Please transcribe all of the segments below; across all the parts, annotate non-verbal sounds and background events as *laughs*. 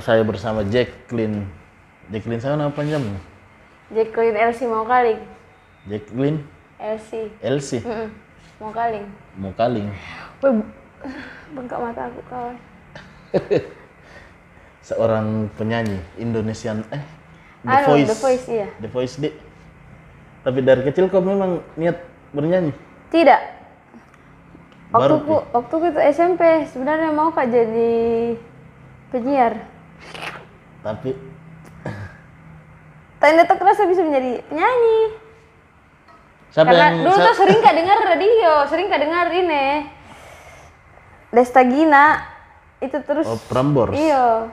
saya bersama Jacqueline. Jacqueline saya nama panjangnya? Jacqueline Elsie mau kaling. Jacqueline Elsie. Elsie Mm-mm. Mau kaling. Mukaling. Wih, bu- bengkak mata aku kawan. *laughs* Seorang penyanyi Indonesian eh The Anu, Voice. The Voice, iya. The Voice di. Tapi dari kecil kau memang niat bernyanyi. Tidak. Waktu Baru, ku, waktu itu SMP sebenarnya mau kak jadi penyiar. Tapi Tanda tak kerasa bisa menjadi penyanyi. siapa Karena yang dulu tuh sering kak dengar radio, sering kak dengar ini. Desta Gina itu terus Oh, Prambors. Iya.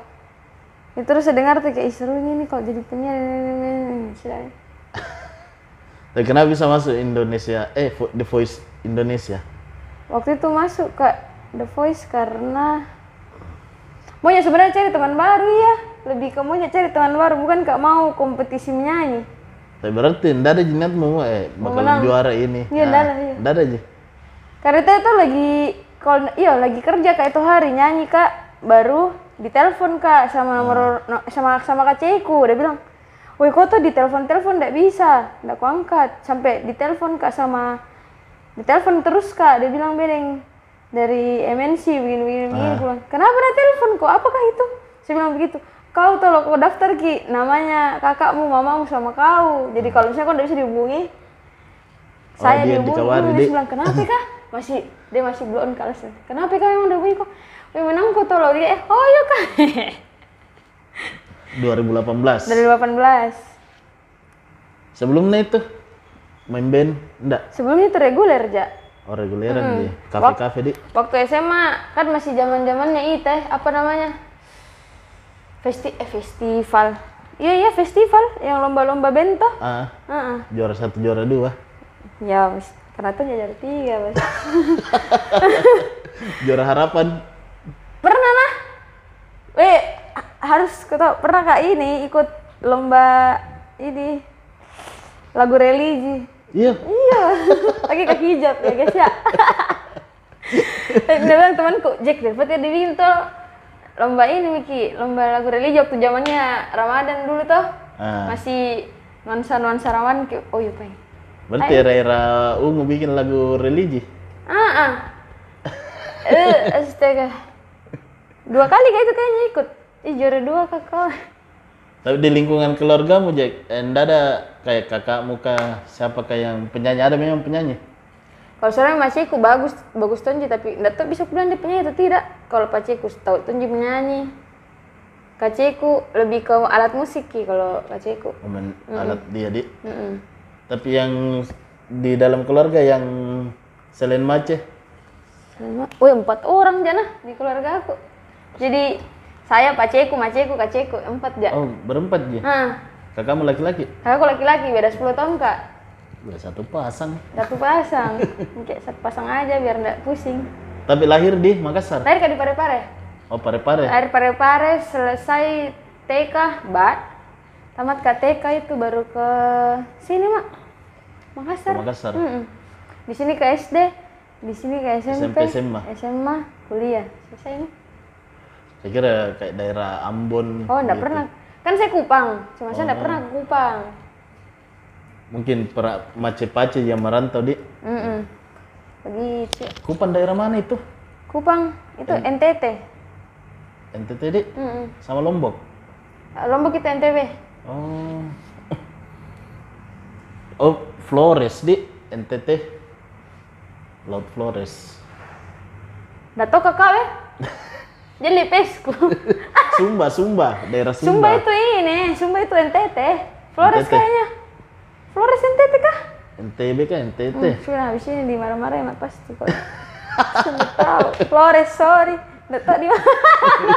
Itu terus dengar tuh kayak "Ih, serunya nih kalau jadi. Istilahnya. *laughs* Tapi kenapa bisa masuk Indonesia? Eh, The Voice Indonesia. Waktu itu masuk ke The Voice karena maunya sebenarnya cari teman baru ya. Lebih ke maunya cari teman baru, bukan kak mau kompetisi menyanyi. Tapi berarti ndak ada niatmu eh bakal menang. juara ini. Iya, ndak ada, iya. Ndak ada aja. Karena itu lagi kalau iya lagi kerja kak itu hari nyanyi kak baru ditelepon kak sama nomor no- sama sama kak Ceku dia bilang, woi kok tuh ditelepon telepon ndak bisa, ndak ku angkat sampai ditelepon kak sama ditelepon terus kak dia bilang bedeng dari MNC begini begini begini Gua bilang, kenapa ada telepon kok? Apakah itu? Saya bilang begitu kau tolong kau daftar ki. Namanya kakakmu mamamu sama kau. Jadi kalau misalnya kau ndak bisa dihubungi Oh, saya dia dihubungi. dia Dik. bilang kenapa kah *laughs* masih dia masih belum kalah kenapa kah emang udah bunyi kok? Wih menang kok tolong. Dia eh oh iya kah 2018. dari 18 Sebelumnya itu main band enggak? sebelumnya itu reguler ja Oh, reguleran di kafe-kafe di. waktu SMA kan masih zaman zamannya itu eh, apa namanya? Festi eh, festival. Iya iya festival yang lomba-lomba bento Ah, Heeh. juara satu, juara dua. ya karena tuh jadi tiga mas *laughs* Juara harapan. pernah lah. Weh, ha- harus kau pernah kak ini ikut lomba ini? Lagu religi Iya. iya. *laughs* Pakai kaki hijab ya guys ya. Dia bilang temanku Jack dapat ya dibikin tuh lomba ini Miki lomba lagu religi waktu zamannya Ramadan dulu tuh. Ah. masih nuansa nuansa Ramadan oh iya pak. Berarti era-era ungu bikin lagu religi. ah ah. Eh astaga. Dua kali kayak itu kayaknya ikut. Ih, juara dua kakak. Tapi di lingkungan keluargamu, Jack, eh, enggak ada kayak kakakmu kah, siapa kah yang penyanyi? Ada memang penyanyi? Kalau sekarang masihku bagus, bagus Tonji tapi enggak tahu bisa bilang dia penyanyi atau tidak. Kalau Paceku tahu Tonji menyanyi. Kaceku lebih ke alat musik ki kalau Kaceku. Oh, main alat dia, di. Mm-mm. Tapi yang di dalam keluarga yang selain Mace, oh empat orang jana di keluarga aku. Jadi saya Paceku, Maceku, Kaceku empat ja. oh berempat ya? Nah, Kakakmu laki-laki? aku laki-laki beda 10 tahun kak. Udah satu pasang. Satu pasang, kayak satu pasang aja biar enggak pusing. Tapi lahir di Makassar? Lahir kak di Pare-Pare. Oh pare-pare? Air pare-pare selesai TK, bat. Tamat ke TK itu baru ke sini, Mak. Makassar. Ke Makassar. Mm-mm. Di sini ke SD, di sini ke SMP, SMP, SMA. SMA, kuliah. Selesai ini. Saya kira kayak daerah Ambon. Oh, enggak gitu. pernah. Kan saya Kupang, cuma saya enggak pernah ke Kupang. Mungkin pernah Mace-Pace yang merantau di Mm-mm. Begitu. Kupang daerah mana itu? Kupang itu NTT. NTT di? Mm-mm. Sama Lombok? Lombok itu NTB. Oh. *laughs* Oh, Flores di NTT. Laut Flores. Tahu kakak weh. *laughs* Jadi pesku. *laughs* Sumba, Sumba, daerah Sumba. Sumba itu ini, Sumba itu NTT. Flores NTT. kayaknya. Flores NTT kah? NTB kan NTT. Hmm, sudah habis ini dimarah-marah emak pasti kok. Sudah tahu. Flores, sorry. Nggak tahu di mana.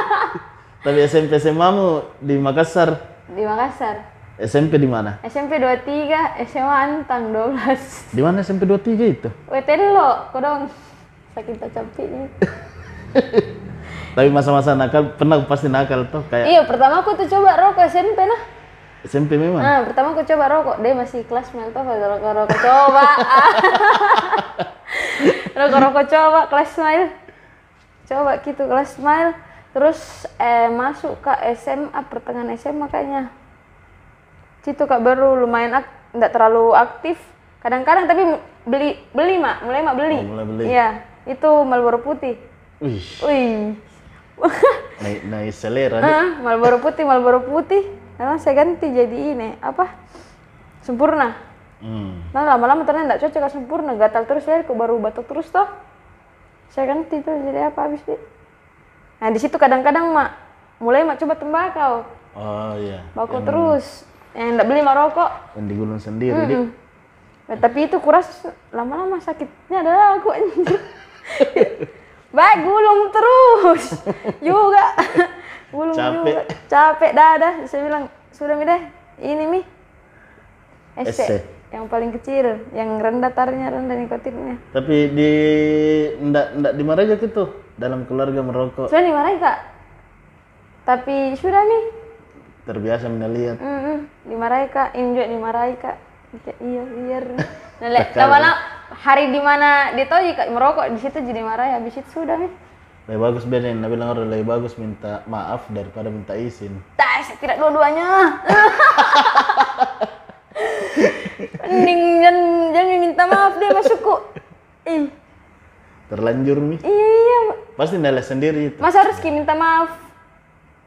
*laughs* Tapi SMP SMA mu di Makassar. Di Makassar. SMP di mana? SMP 23, SMA Antang 12. Di mana SMP 23 itu? WTD lo, kok dong. Sakit tak capek nih. *laughs* Tapi masa-masa nakal pernah pasti nakal tuh kayak Iya, pertama aku tuh coba rokok SMP nah. SMP memang. Nah, pertama aku coba rokok, dia masih kelas mel tuh kalau rokok rokok coba. *laughs* rokok rokok coba kelas smile. Coba gitu kelas smile. terus eh, masuk ke SMA pertengahan SMA kayaknya situ kak baru lumayan ak nggak terlalu aktif kadang-kadang tapi beli beli mak mulai mak beli Oh, mulai beli. iya itu Marlboro putih Wih, wih *laughs* naik naik selera nih. Ah, Marlboro putih Marlboro putih nah, saya ganti jadi ini apa sempurna Hmm. Nah lama-lama ternyata nggak cocok sempurna, gatal terus saya kok baru batuk terus toh. Saya ganti tuh jadi apa habis deh. Nah di situ kadang-kadang mak mulai mak coba tembakau, Oh iya. bakau terus. Yang nggak beli mak rokok. Yang digulung sendiri, Dik. Mm. Nah, tapi itu kuras lama-lama sakitnya adalah aku anjir. *laughs* Baik gulung terus *laughs* juga. *laughs* gulung Capek. juga. Capek dah dah. Saya bilang sudah mi deh. Ini mi. SC. SC. Yang paling kecil, yang rendah tarnya rendah nikotinnya. Tapi di ndak ndak dimarahi aja gitu dalam keluarga merokok. Sudah dimarahi kak. Tapi sudah nih. Terbiasa melihat. Mm -mm. Dimarahi kak. Ini juga dimarahi kak. Iya biar. *laughs* Nah, lama-lama hari di mana dia tahu jika merokok di situ jadi marahi habis itu sudah nih. Lebih bagus bener, Nabi bilang orang lebih bagus minta maaf daripada minta izin. Tak, saya tidak dua-duanya. Mending jangan, jangan minta maaf deh masukku. Ih, Terlanjur nih. iya, iya. Pasti nilai sendiri itu. Masa harus Ki minta maaf?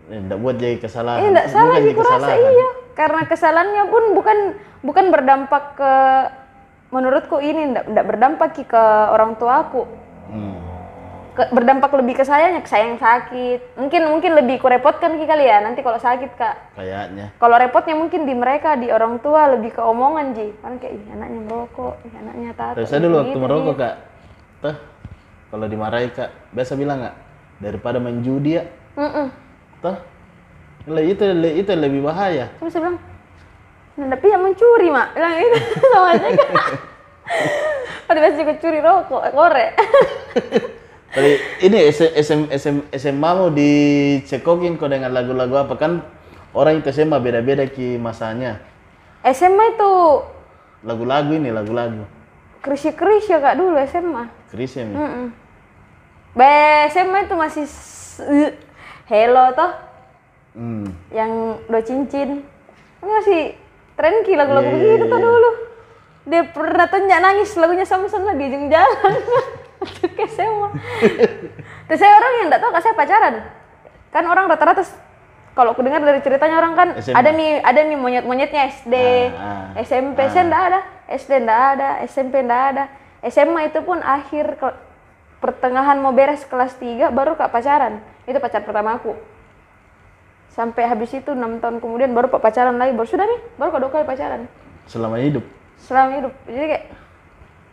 Eh, Ndak buat jadi kesalahan. Iya, enggak salah Bukan sih jadi kurasa kesalahan. iya. Karena kesalahannya pun bukan bukan berdampak ke menurutku ini enggak, enggak berdampak Ki, ke orang tua aku. Hmm. Ke- berdampak lebih ke sayanya, ke saya yang sakit. Mungkin mungkin lebih kurepotkan Ki kali ya nanti kalau sakit Kak. Kayaknya. Kalau repotnya mungkin di mereka, di orang tua lebih ke omongan Ji. Kan kayak ih anaknya merokok, ih anaknya tato. Terus saya dulu waktu gitu, merokok kak, tuh kalau dimarahi kak, biasa bilang nggak daripada main judi ya, Mm-mm. tuh le- itu le- itu lebih bahaya. Terus saya bilang, nah, tapi yang mencuri mak, bilang itu sama aja kan. *laughs* Ada juga curi rokok, korek. *laughs* Tapi ini SM, SM, SM, SMA mau dicekokin kok dengan lagu-lagu apa kan orang itu SMA beda-beda ki masanya. SMA itu Lagu-lagu ini lagu-lagu. keris-keris ya kak dulu SMA. Chris ya Mi? Mm-mm. Be SMA itu masih s- eh, Hello toh, Hmm. yang do cincin. Masih tren ki lagu-lagu Iya, iya, begitu tuh iya. dulu. Dia pernah tuh nangis lagunya Samson lah di ujung jalan. Ke SMA. Terus saya orang yang nggak tahu kak saya pacaran. Kan orang rata-rata kalau aku dengar dari ceritanya orang kan SMA. ada nih ada nih monyet-monyetnya SD, Ah, ah. SMP saya nggak ada, SD nggak ada, SMP nggak ada, SMA itu pun akhir ke- pertengahan mau beres kelas 3 baru kak pacaran. Itu pacar pertama aku. Sampai habis itu enam tahun kemudian baru pacaran lagi, baru sudah nih, baru kak dua kali pacaran Selama hidup. selama hidup. Jadi kayak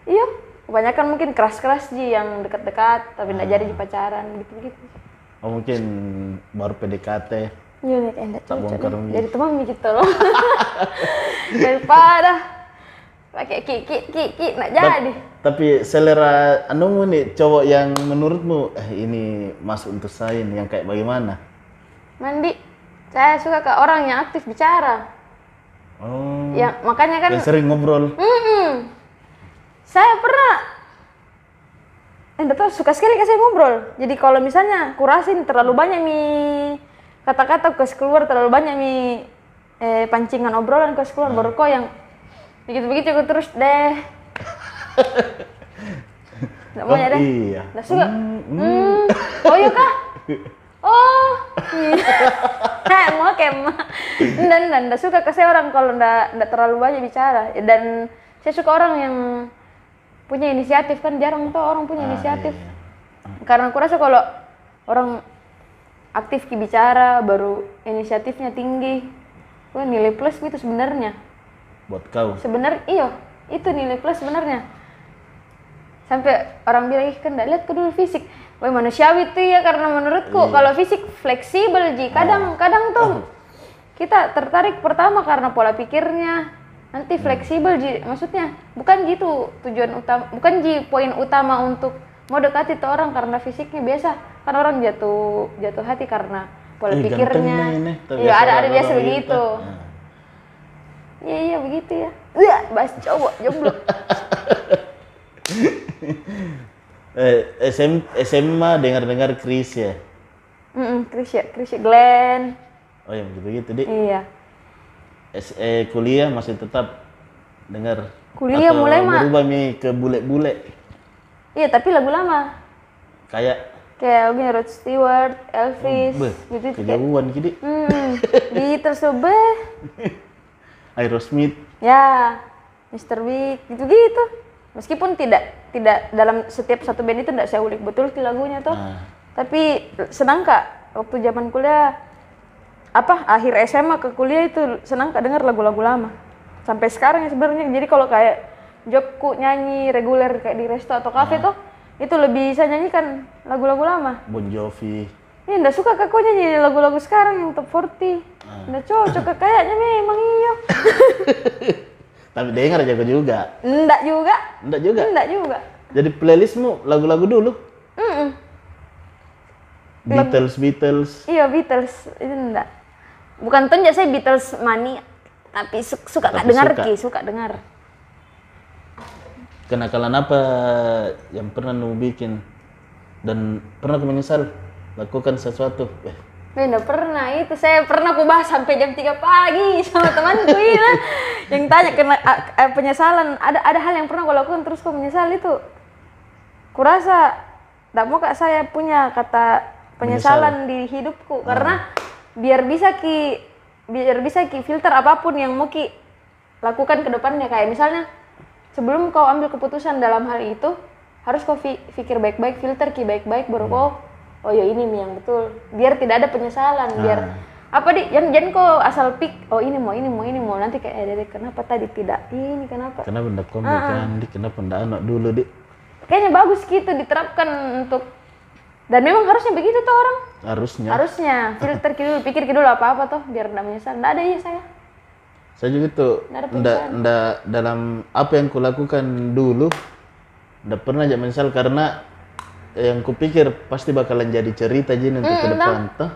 iya, kebanyakan mungkin keras-keras ji yang dekat-dekat tapi nggak jadi di pacaran gitu-gitu. Oh mungkin baru PDKT. Iya, nih, kayak nggak Tak cocok. Jadi teman mi gitu loh. *laughs* Daripada pakai ki ki ki ki nggak jadi. Tapi selera anumu nih cowok yang menurutmu eh ini masuk untuk saya yang kayak bagaimana? Mandi, saya suka ke orang yang aktif bicara. Oh. Ya makanya kan Yang sering ngobrol. Mm-mm. Saya pernah eh, enggak tahu suka sekali kasih ngobrol. Jadi kalau misalnya kurasin terlalu banyak mi kata-kata kes keluar terlalu banyak mi eh, pancingan obrolan kes keluar baru kok yang begitu-begitu aku terus deh. *laughs* Nggak Oh, mau ya deh. iya. Nggak suka. Hmm. Oh iya kah? *laughs* Oh. Iya. mau kemah. Dan dan nggak suka ke saya orang kalau nggak nggak terlalu banyak bicara. Dan saya suka orang yang punya inisiatif kan jarang tuh orang punya Ah, inisiatif. iya. Karena aku rasa kalau orang aktif ki bicara baru inisiatifnya tinggi. Wah, nilai plus gitu sebenarnya Buat kau. sebenarnya iyo itu nilai plus sebenarnya sampai orang bilang ih kan lihat ke dulu fisik. Wah manusiawi tuh ya karena menurutku kalau fisik fleksibel ji. Kadang kadang tuh kita tertarik pertama karena pola pikirnya. Nanti fleksibel ji. Maksudnya bukan gitu tujuan utama bukan ji poin utama untuk mau dekati tuh orang karena fisiknya biasa. Kan orang jatuh jatuh hati karena pola Ih, pikirnya. iya ada ada biasa begitu. Nah. Iya iya begitu ya. Iya, bahas cowok jomblo. *laughs* *laughs* Eh, SM, SMA dengar-dengar Chris ya. Mm Krisya, Krisya Glenn. Oh ya begitu di. Iya. SE kuliah masih tetap dengar. Kuliah Atau mulai, Mak. berubah mi ke bule-bule. Iya, tapi lagu lama. Kayak Kayak lagunya Rod Stewart, Elvis, beh, gitu kejauhan gini. Hmm, Beatles tuh beh. Aerosmith. Ya, Mr. Big, gitu-gitu. Meskipun tidak tidak dalam setiap satu band itu tidak saya ulik betul ki lagunya tuh. Nah, Tapi senang kak waktu zaman kuliah apa akhir SMA ke kuliah itu senang kak dengar lagu-lagu lama. Sampai sekarang ya sebenarnya. Jadi kalau kayak jobku nyanyi reguler kayak di resto atau kafe tuh itu lebih saya nyanyikan lagu-lagu lama. Bon Jovi. Ya enggak suka kak kok nyanyi lagu-lagu sekarang yang top 40. Enggak cocok kak kayaknya memang iya. *laughs* Tapi dengar aja juga. Enggak juga. Enggak juga. Enggak juga. Jadi playlistmu lagu-lagu dulu. Mm-mm. Beatles, Beatles. Iya Beatles itu enggak. Bukan tonjak saya Beatles mania, tapi su- suka Tapi dengar suka. ki, suka dengar. Kenakalan apa yang pernah nu bikin dan pernah kau menyesal lakukan sesuatu? Eh, Enggak pernah itu saya pernah aku bahas sampai jam 3 pagi sama temanku ya. yang tanya kena a- penyesalan. Ada ada hal yang pernah aku lakukan terus kau menyesal itu. Kurasa tidak mau kak saya punya kata penyesalan di hidupku. Karena biar bisa ki biar bisa ki filter apa pun yang mau ki lakukan ke depannya. Kayak misalnya sebelum kau ambil keputusan dalam hal itu harus kau fi- pikir baik-baik filter ki baik-baik baru kau oh ya ini nih yang betul. Biar tidak ada penyesalan biar apa di jangan jangan kau asal pik oh ini mau ini mau ini mau. Nanti kayak eh Dede, kenapa tadi tidak ini kenapa? Kenapa ndak komik kan? Di kenapa ndak anak dulu, Dik? kayaknya bagus gitu diterapkan untuk dan memang harusnya begitu tuh orang? Harusnya. harusnya. Filter dulu pikir ki dulu apa apa tuh biar tidak menyesal. Tidak ada ya saya. Saya juga tuh ada ndak ndak dalam apa yang kulakukan dulu ndak pernah aja menyesal karena yang kupikir pasti bakalan jadi cerita aja untuk ke depan toh.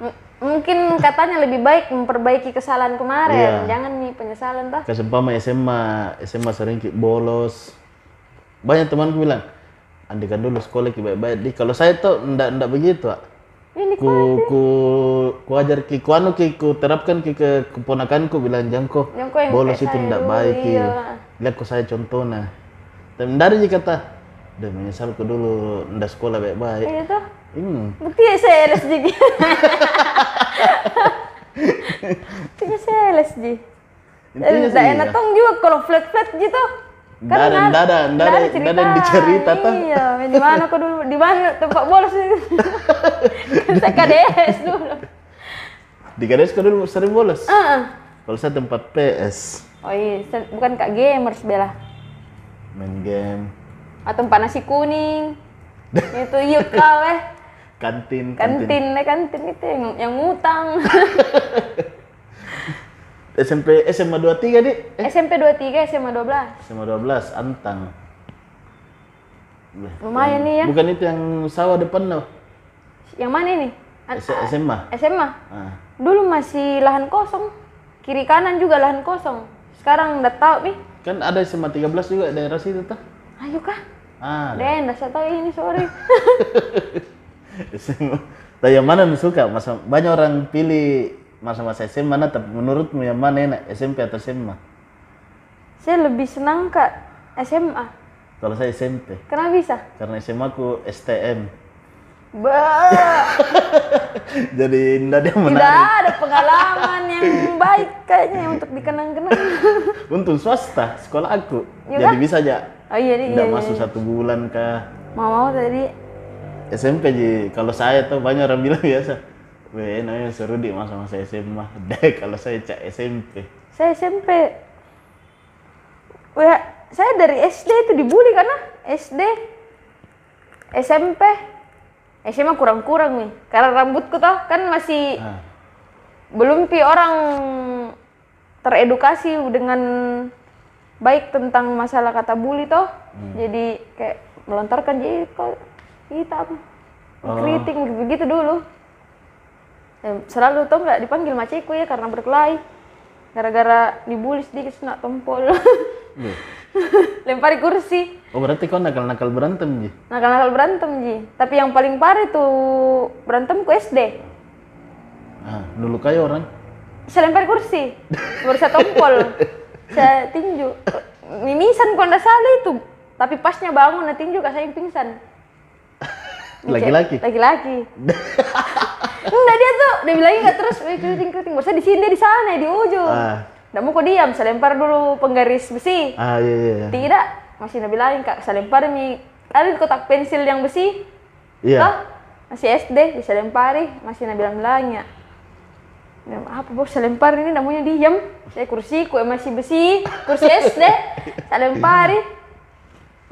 M- mungkin katanya lebih baik memperbaiki kesalahan kemarin Iya. jangan nih penyesalan tuh Kesempama SMA, SMA sering bolos. Banyak temanku bilang, andikan dulu sekolah ki baik-baik. Di kalau saya tuh ndak ndak begitu, Ak. ini ku ku ku ajar ki ku anu ki ku terapkan ki ke keponakanku bilang jangko Jangko yang bolos itu ndak baik ki iya. lihat ku saya contohnya dan dari kata udah menyesal ku dulu ndak sekolah baik-baik. Ini tuh hmm. bukti ya saya LSJ *laughs* buktinya saya LSJ dan Intinya tidak sih, enak ya. tong juga kalau flat flat gitu Nggak ada- ada- ada- nggak ada yang dicerita, toh. iya di mana kok dulu? Di mana? Tempat bolos itu. *laughs* Saya KDS dulu. Di kades ku dulu sering bolos? Heeh. kalau saya tempat PS oh iya saya- bukan kak gamers bela main game atau tempat nasi kuning. *laughs* Itu yuk kau eh. Kantin kantin. Kantin eh kantin itu yang yang ngutang. SMP SMA 23 di SMP 23 SMA 12 SMA 12 Antang. Lumayan nih ya. bukan itu yang sawah depan loh. Yang mana ini? An- S- SMA SMA ah. dulu masih lahan kosong. Kiri kanan juga lahan kosong. Sekarang udah tahu nih. Kan ada SMA 13 juga daerah situ tuh ayo kah ah. Den, dah saya tahu ini sorry. *laughs* Nah, yang mana suka? Masa banyak orang pilih masa-masa SMA mana tapi menurutmu yang mana enak SMP atau SMA saya lebih senang kak SMA kalau saya SMP kenapa bisa? Karena SMA ku STM *laughs* jadi ndak dia tidak menarik ada pengalaman yang baik kayaknya untuk dikenang-kenang. *laughs* Untung swasta sekolah aku. Iya jadi bisa aja. Oh iya iya, ndak iya. masuk satu bulan kah? Mau mau tadi SMP ji kalau saya tuh banyak orang bilang biasa Weh, namanya seru di masa-masa SMA. *laughs* Deh, kalau saya cak SMP. saya SMP Wah, saya dari SD itu dibully karena SD SMP SMA kurang-kurang nih. Karena rambutku toh kan masih Ah, belum pi orang teredukasi dengan baik tentang masalah kata bully toh. Jadi kayak melontarkan jadi kok hitam kritik begitu dulu. Ya, selalu tuh nggak dipanggil maciku ya karena berkelahi. Gara-gara dibully sedikit kena tompol. Weh, *laughs* lempari kursi Oh berarti kau nakal-nakal berantem Ji? Nakal-nakal berantem, Ji. Tapi yang paling parah itu berantemku SD. Ah, dulu kayak orang. Saya lempar kursi, baru saya tompol, saya tinju. Mimisan kalau nggak salah itu. Tapi pasnya bangun, nah tinju kak saya pingsan. *laughs* Laki-laki. Laki-laki. Enggak dia tuh, dia bilangin nggak terus, weh keriting keriting. Baru saya di sini dia di sana di ujung. Ah. Nggak mau kok diam, saya lempar dulu penggaris besi. Ah iya iya. iya. Tidak, masih nabi bilangin kak, saya lempar mi ada kotak pensil yang besi. Iya. Toh, masih SD, bisa lempari, masih nabi bilangnya. Ya, apa bos, saya lempar ini namanya diam. Saya kursi, kue masih besi, kursi SD, saya lempari.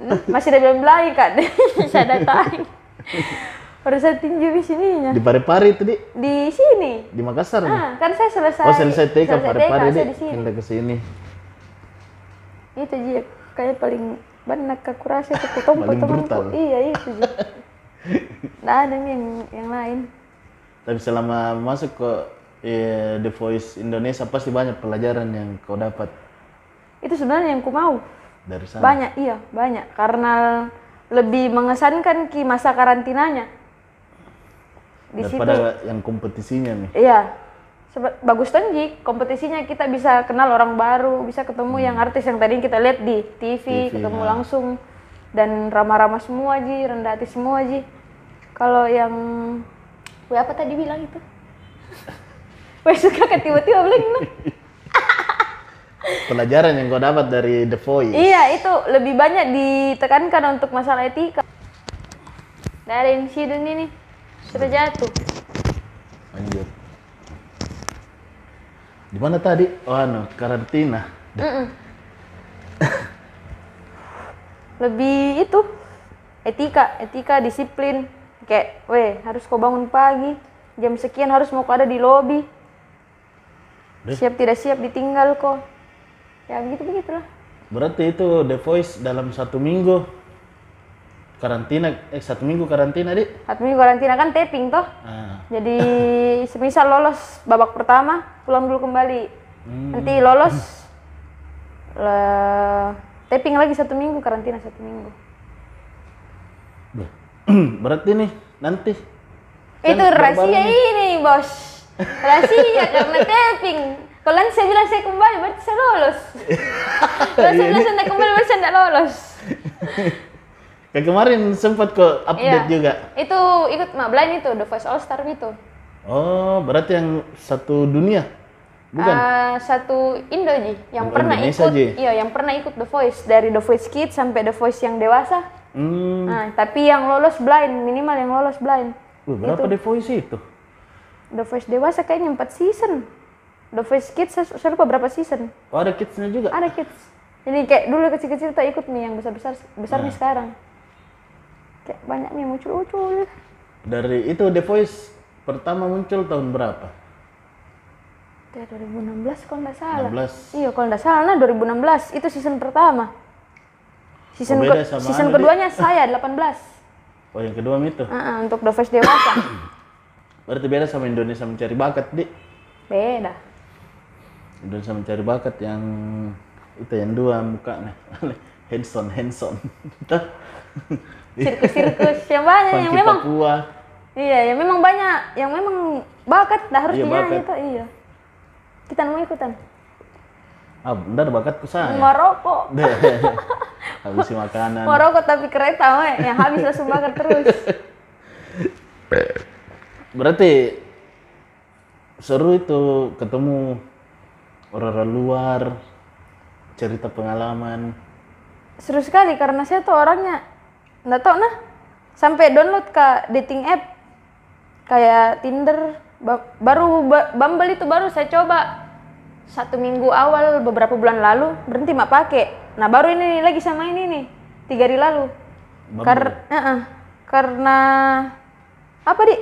Hmm, Masih ada bilang kak, *laughs* saya datang. Baru saya tinju di sininya. Di Parepare itu di Di sini. di Makassar. Ah, kan saya selesai. Oh selesai TK Parepare di pindah ke sini. Itu Ji, kayak paling banyak aku rasa itu Paling temanku. brutal. Iya itu. *laughs* Nggak ada nih yang, yang lain. Tapi selama masuk ke eh, The Voice Indonesia pasti banyak pelajaran yang kau dapat Itu sebenarnya yang ku mau. dari sana. Banyak, iya banyak. Karena lebih mengesankan ki masa karantinanya. Di situ, Daripada yang kompetisinya nih. iya. Bagus tuh Ji, kompetisinya kita bisa kenal orang baru, bisa ketemu yang artis yang tadi kita lihat di TV, TV, ketemu nah. langsung dan ramah-ramah semua Ji, rendah hati semua Ji. Kalau yang Weh apa tadi bilang itu? *laughs* Weh suka ke tiba-tiba bilang nah. *laughs* Pelajaran yang kau dapat dari The Voice. Iya, itu lebih banyak ditekankan untuk masalah etika. Dari insiden ini sudah jatuh. Lanjut. Di mana tadi? Oh, anu, karantina. Mm-mm. lebih itu etika, etika, disiplin. Kayak, weh harus kau bangun pagi, jam sekian harus mau kau ada di lobi. Deh. Siap tidak siap ditinggal kok. Ya begitu begitulah. Berarti itu The Voice dalam satu minggu karantina, eh satu minggu karantina, Dik. Satu minggu karantina kan taping toh. Ah, Jadi semisal lolos babak pertama, pulang dulu kembali. Hmm. Nanti lolos, lah, taping lagi satu minggu, karantina satu minggu. *clears throat* Berarti nih nanti Itu Kan rahasia baru-baru ini bos, rahasia karena taping. Kalau nanti saya bilang saya kembali, berarti saya lolos. *laughs* Kalau saya bilang saya tidak kembali, berarti saya tidak lolos. *laughs* kayak kemarin sempat kok update Iya. juga. Itu ikut Mak Blind itu, The Voice All Star itu. Oh, berarti yang satu dunia. Bukan. Ah, satu Indo Ji, yang Oh, pernah Indonesia, ikut, Ji. iya yang pernah ikut The Voice dari The Voice Kids sampai The Voice yang dewasa. Hmm. Nah, tapi yang lolos blind, minimal yang lolos blind. Wih, berapa The Voice itu? The Voice dewasa kayaknya 4 season. The Voice Kids saya, lupa berapa season. Oh, ada kidsnya juga. Ada kids. Jadi kayak dulu kecil-kecil tak ikut nih yang besar-besar besar nih sekarang. Kayak banyak nih muncul-muncul. Dari itu The Voice pertama muncul tahun berapa? Dari 2016 kalau nggak salah. 16. Iya kalau nggak salah nah 2016 itu season pertama. Season, Oh, ke- season anu, keduanya saya 18. Oh, yang kedua itu. Ah, ah, untuk The Voice dewasa. *coughs* Berarti beda sama Indonesia mencari bakat, Dik. Beda. Indonesia mencari bakat yang itu yang dua mukanya. *laughs* Hanson, Hanson. Sirkus-sirkus yang banyak yang memang Papua. Iya, yang memang banyak, yang memang bakat dah harus Iya, dinyanyi itu, iya. Kita mau ikutan. Ah, benar bakatku saya. Merokok. *laughs* Habisi makanan. Merokok tapi kereta, we. yang habis langsung makan terus. Berarti seru itu ketemu orang-orang luar, cerita pengalaman. Seru sekali karena saya tuh orangnya nggak tahu nah sampai download ke dating app. Kayak Tinder ba- baru ba- Bumble itu baru saya coba. Satu minggu awal beberapa bulan lalu berhenti mak pakai. Nah baru ini lagi sama ini nih tiga hari lalu. Karena karena apa di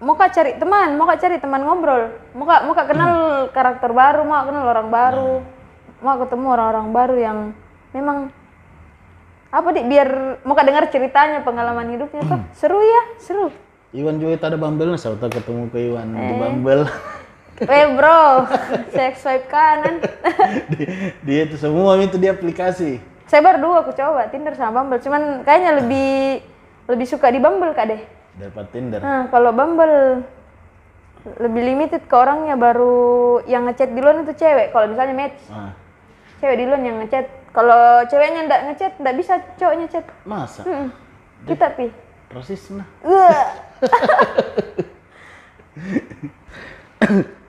mau kak cari teman mau kak cari teman ngobrol. Mau kak mau kak kenal karakter baru mau kak kenal orang baru. Mau ketemu orang-orang baru yang memang apa di biar mau dengar ceritanya pengalaman hidupnya tuh seru ya seru Iwan juga ada Bumble, saya tahu ketemu ke Iwan di Eh. Bumble. *laughs* eh bro saya swipe kanan *laughs* dia, dia itu semua itu di aplikasi. Saya baru dua aku coba Tinder sama Bumble, cuman kayaknya lebih lebih suka di Bumble kak deh. Dapat Tinder. Nah, kalau Bumble lebih limited ke orangnya baru yang ngechat duluan itu cewek. Kalau misalnya match, Ah, cewek duluan yang ngechat. Kalau ceweknya ndak ngechat, ndak bisa cowoknya chat. masa? Hmm. Kita pi. Rasisme. Wah. *laughs*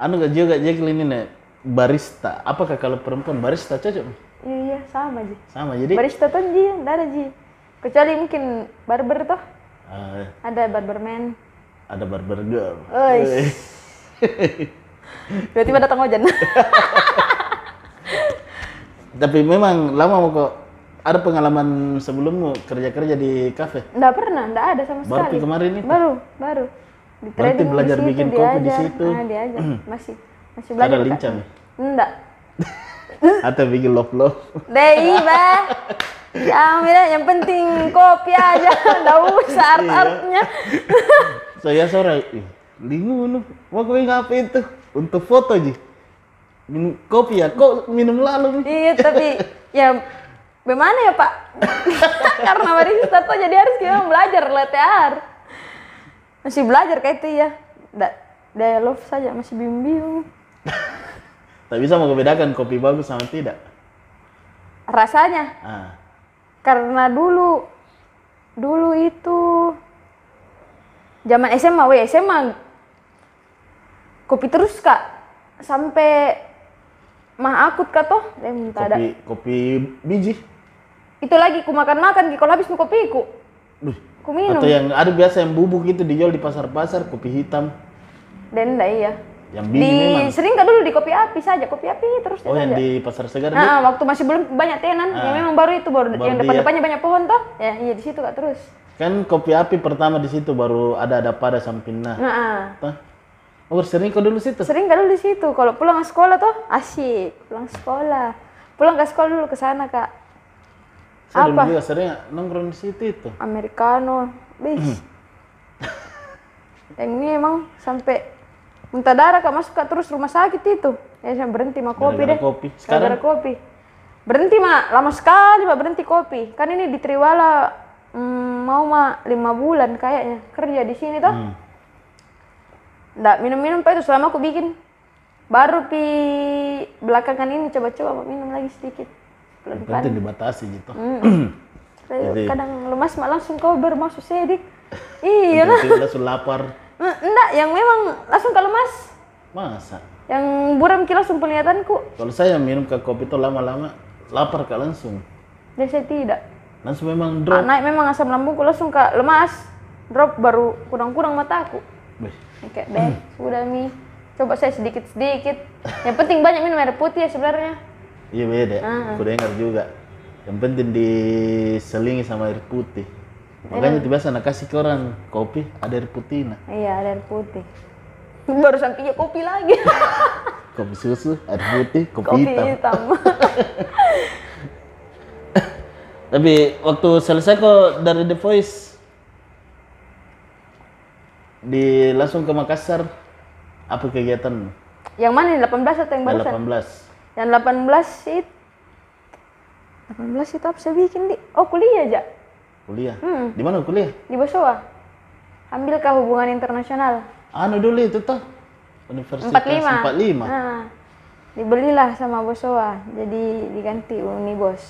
anu gak juga Jacqueline ini nih, barista. Apakah kalau perempuan barista cocok? Iya, sama Ji. Sama jadi. Barista tuh Ji, ndak ada Ji. Kecuali mungkin barber tuh. ah, Ada barberman. ada barber girl. Oi. *laughs* Tiba-tiba datang hujan. *laughs* Tapi memang lama mau kok ada pengalaman sebelummu kerja-kerja di kafe. Nggak pernah, nggak ada sama Baru sekali. kemarin itu. Baru, baru. Di Berarti belajar di situ, bikin kopi di situ. Ah, diajar. *clears throat* Masih masih belajar. Ada lincah nih. Enggak. *laughs* Atau bikin love love. Deh, bah. Ya, Mira, yang penting kopi aja. *laughs* Nggak usah Iya. art-artnya. *laughs* Saya sore, lingu nu, mau kau apa itu? Untuk foto aja. Minum kopi ya, kok minum lalu? iya, tapi ya bagaimana ya, Pak? *laughs* Karena barista tuh jadi harus kita belajar art. Masih belajar kayak itu ya. Nggak, daya love saja masih bingung-bingung. Tak bisa mau membedakan kopi bagus sama tidak. Rasanya Ah, karena dulu dulu itu zaman SMA we SMA kopi terus kak sampai mah akut kak toh minta ada kopi kopi biji. itu lagi ku makan makan kalau habis mu kopiku Duh. ku minum Atau yang ada biasa yang bubuk itu dijual di pasar-pasar, kopi hitam. dan enggak iya Yang biji di memang. sering kak dulu di kopi api saja kopi api terus Oh, yang saja di pasar segar Nah, waktu masih belum banyak tenan, yang memang baru itu baru, Baru yang dia. depan-depannya banyak pohon toh. Ya, iya di situ kak terus. Kan kopi api pertama di situ baru ada ada pada sampingnya. Nah, ah. Oh, sering kau dulu situ? Sering kak dulu di situ. Kalau pulang ke sekolah tuh asik. Pulang sekolah. Pulang ke sekolah dulu ke sana kak. Saya dulu Apa? juga sering nongkrong di situ itu. Americano. Bis. *laughs* yang ini emang sampai muntah darah kak masuk kak terus rumah sakit itu. Ya saya berhenti mah kopi deh. kopi. Gara-gara kopi. Berhenti mak, lama sekali mak berhenti kopi. Kan ini di Triwala mm, mau mak lima bulan kayaknya kerja di sini toh. Hmm. Nggak minum-minum pak itu selama aku bikin. Baru pi belakangan ini coba-coba minum lagi sedikit. Pelan-pelan. penting dibatasi gitu. *clears throat* Jadi- Kadang lemas mak langsung kau bermasuk sedik. *laughs* iya lah. Langsung lapar. *laughs* Enggak, yang memang langsung kalau lemas. Masa? Yang buram ki langsung penglihatanku. Kalau saya minum ke kopi itu lama-lama lapar kak langsung. Dan saya tidak. Langsung memang Ah, drop. naik memang asam lambungku langsung ke lemas. Drop baru kurang-kurang mataku. Ya, Kayak deh, sudah mi. Coba saya sedikit-sedikit. Yang penting banyak minum air putih ya sebenarnya. Iya beda. Ah. Aku dengar juga. Yang penting diselingi sama air putih. Makanya tiba sana kasih ke orang kopi ada air putih nah. Iya, ada air putih. Baru sampingnya kopi lagi. *laughs* Kopi susu, air putih, kopi, kopi hitam. hitam. *laughs* Tapi waktu selesai kok dari The Voice di langsung ke Makassar apa kegiatan? yang mana nih 18 atau yang Yang barusan? 18. Yang 18 itu 18 itu apa saya bikin di? Oh kuliah aja Kuliah. Hmm. Di mana kuliah? di Bosowa. Ambil ke hubungan internasional. Anu dulu itu toh. Universitas 45. 45. Nah, dibelilah sama Bosowa. Jadi diganti Unibos.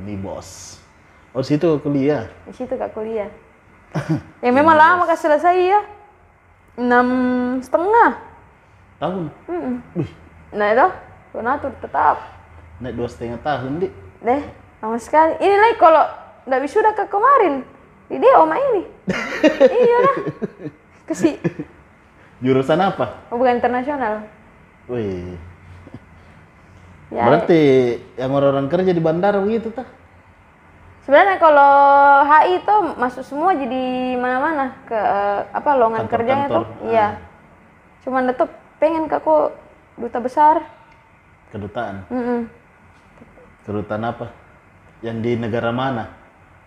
Ini bos. Oh situ kuliah. Di situ kak kuliah. *laughs* yang memang lama kak selesai ya. Enam setengah. Tahun. Mm-mm. Wih, Nah itu, donatur tetap. naik dua setengah tahun di. Deh, lama sekali. Ini lagi kalau nggak wisuda ke kemarin. Di dia oma ini. *laughs* iya lah. Kesi Jurusan apa? hubungan internasional. Wih. Ya, Berarti yang orang-orang kerja di bandara begitu tah? Sebenarnya kalau HI itu masuk semua jadi mana-mana ke eh, apa lowongan kerjanya tuh. Iya. Cuman tetap pengen ke aku duta besar. Kedutaan. Mm-mm. Kedutaan apa? Yang di negara mana?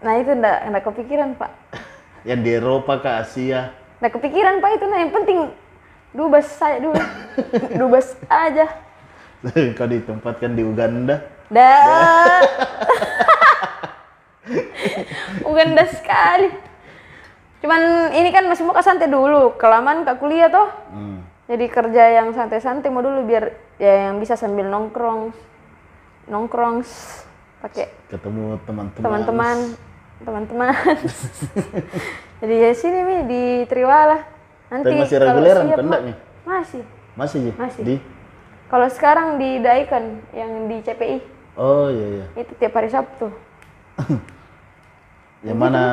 Nah itu ndak ndak kepikiran pak. *laughs* Yang di Eropa ke Asia? Ndak kepikiran pak itu. Nah yang penting dubes saya dulu. *laughs* dubes aja. Kau ditempatkan di Uganda? Dah. *laughs* *laughs* Uganda sekali. Cuman ini kan masih mau ke santai dulu, kelamaan kak kuliah toh. Hmm. Jadi kerja yang santai-santai mau dulu biar ya yang bisa sambil nongkrong, nongkrong pakai Ketemu teman-teman. teman-teman, *laughs* teman-teman. *laughs* Jadi ya sini mi di Triwala. Nanti Tapi masih reguleran kan enggak nih? Masih. Masih? Masih. Di? Kalau sekarang di Daikan yang di CPI Oh iya iya. itu tiap hari Sabtu. Yang mana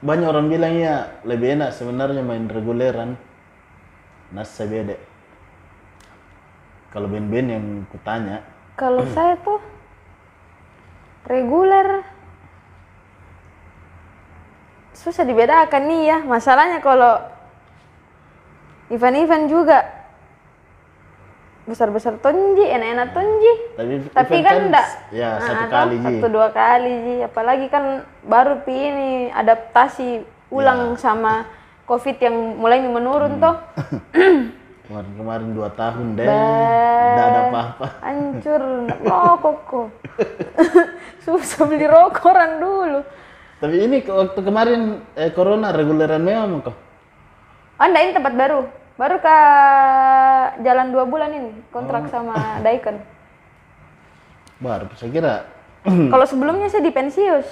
banyak orang bilang ya lebih enak sebenarnya main reguleran. Nas beda. Kalau band-band yang kutanya, Kalau saya tuh reguler susah dibedakan nih ya. Masalahnya kalau event-event juga besar-besar tonji, enak-enak tonji. tapi, Tapi kan enggak. Ya Nah, satu kali Ji. Satu dua kali Ji. Apalagi kan baru pi ini adaptasi ulang sama COVID yang mulai menurun toh. *coughs* Kemarin-kemarin dua tahun deh, nggak ada apa-apa. Hancur rokok kok. *laughs* Susah beli rokokan dulu. Tapi ini waktu kemarin eh, corona reguleran memang kok. Anda ini tempat baru. Baru ke jalan dua bulan ini kontrak sama Daikon. Baru saya kira *clears throat* Kalau sebelumnya saya di Pensius.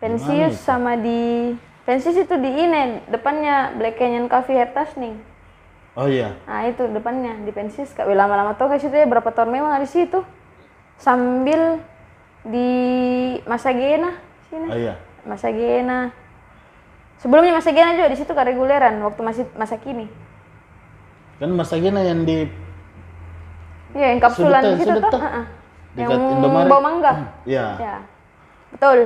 Pensius sama di Pensius itu di ini depannya Black Canyon Cafe Hertasning. Oh iya, Nah itu depannya di Pensius kak. Lama-lama tuh kayak situ ya berapa tahun memang ada di situ. Sambil di Masagena sini. oh iya. Masagena. Sebelumnya Masagena juga di situ kak reguleran waktu masih masa kini. Kan Mas Agena yang di Iya yang kapsulan Sudah di situ sudah tuh. Yang Indomaret. bau mangga. ya. Ya. Betul.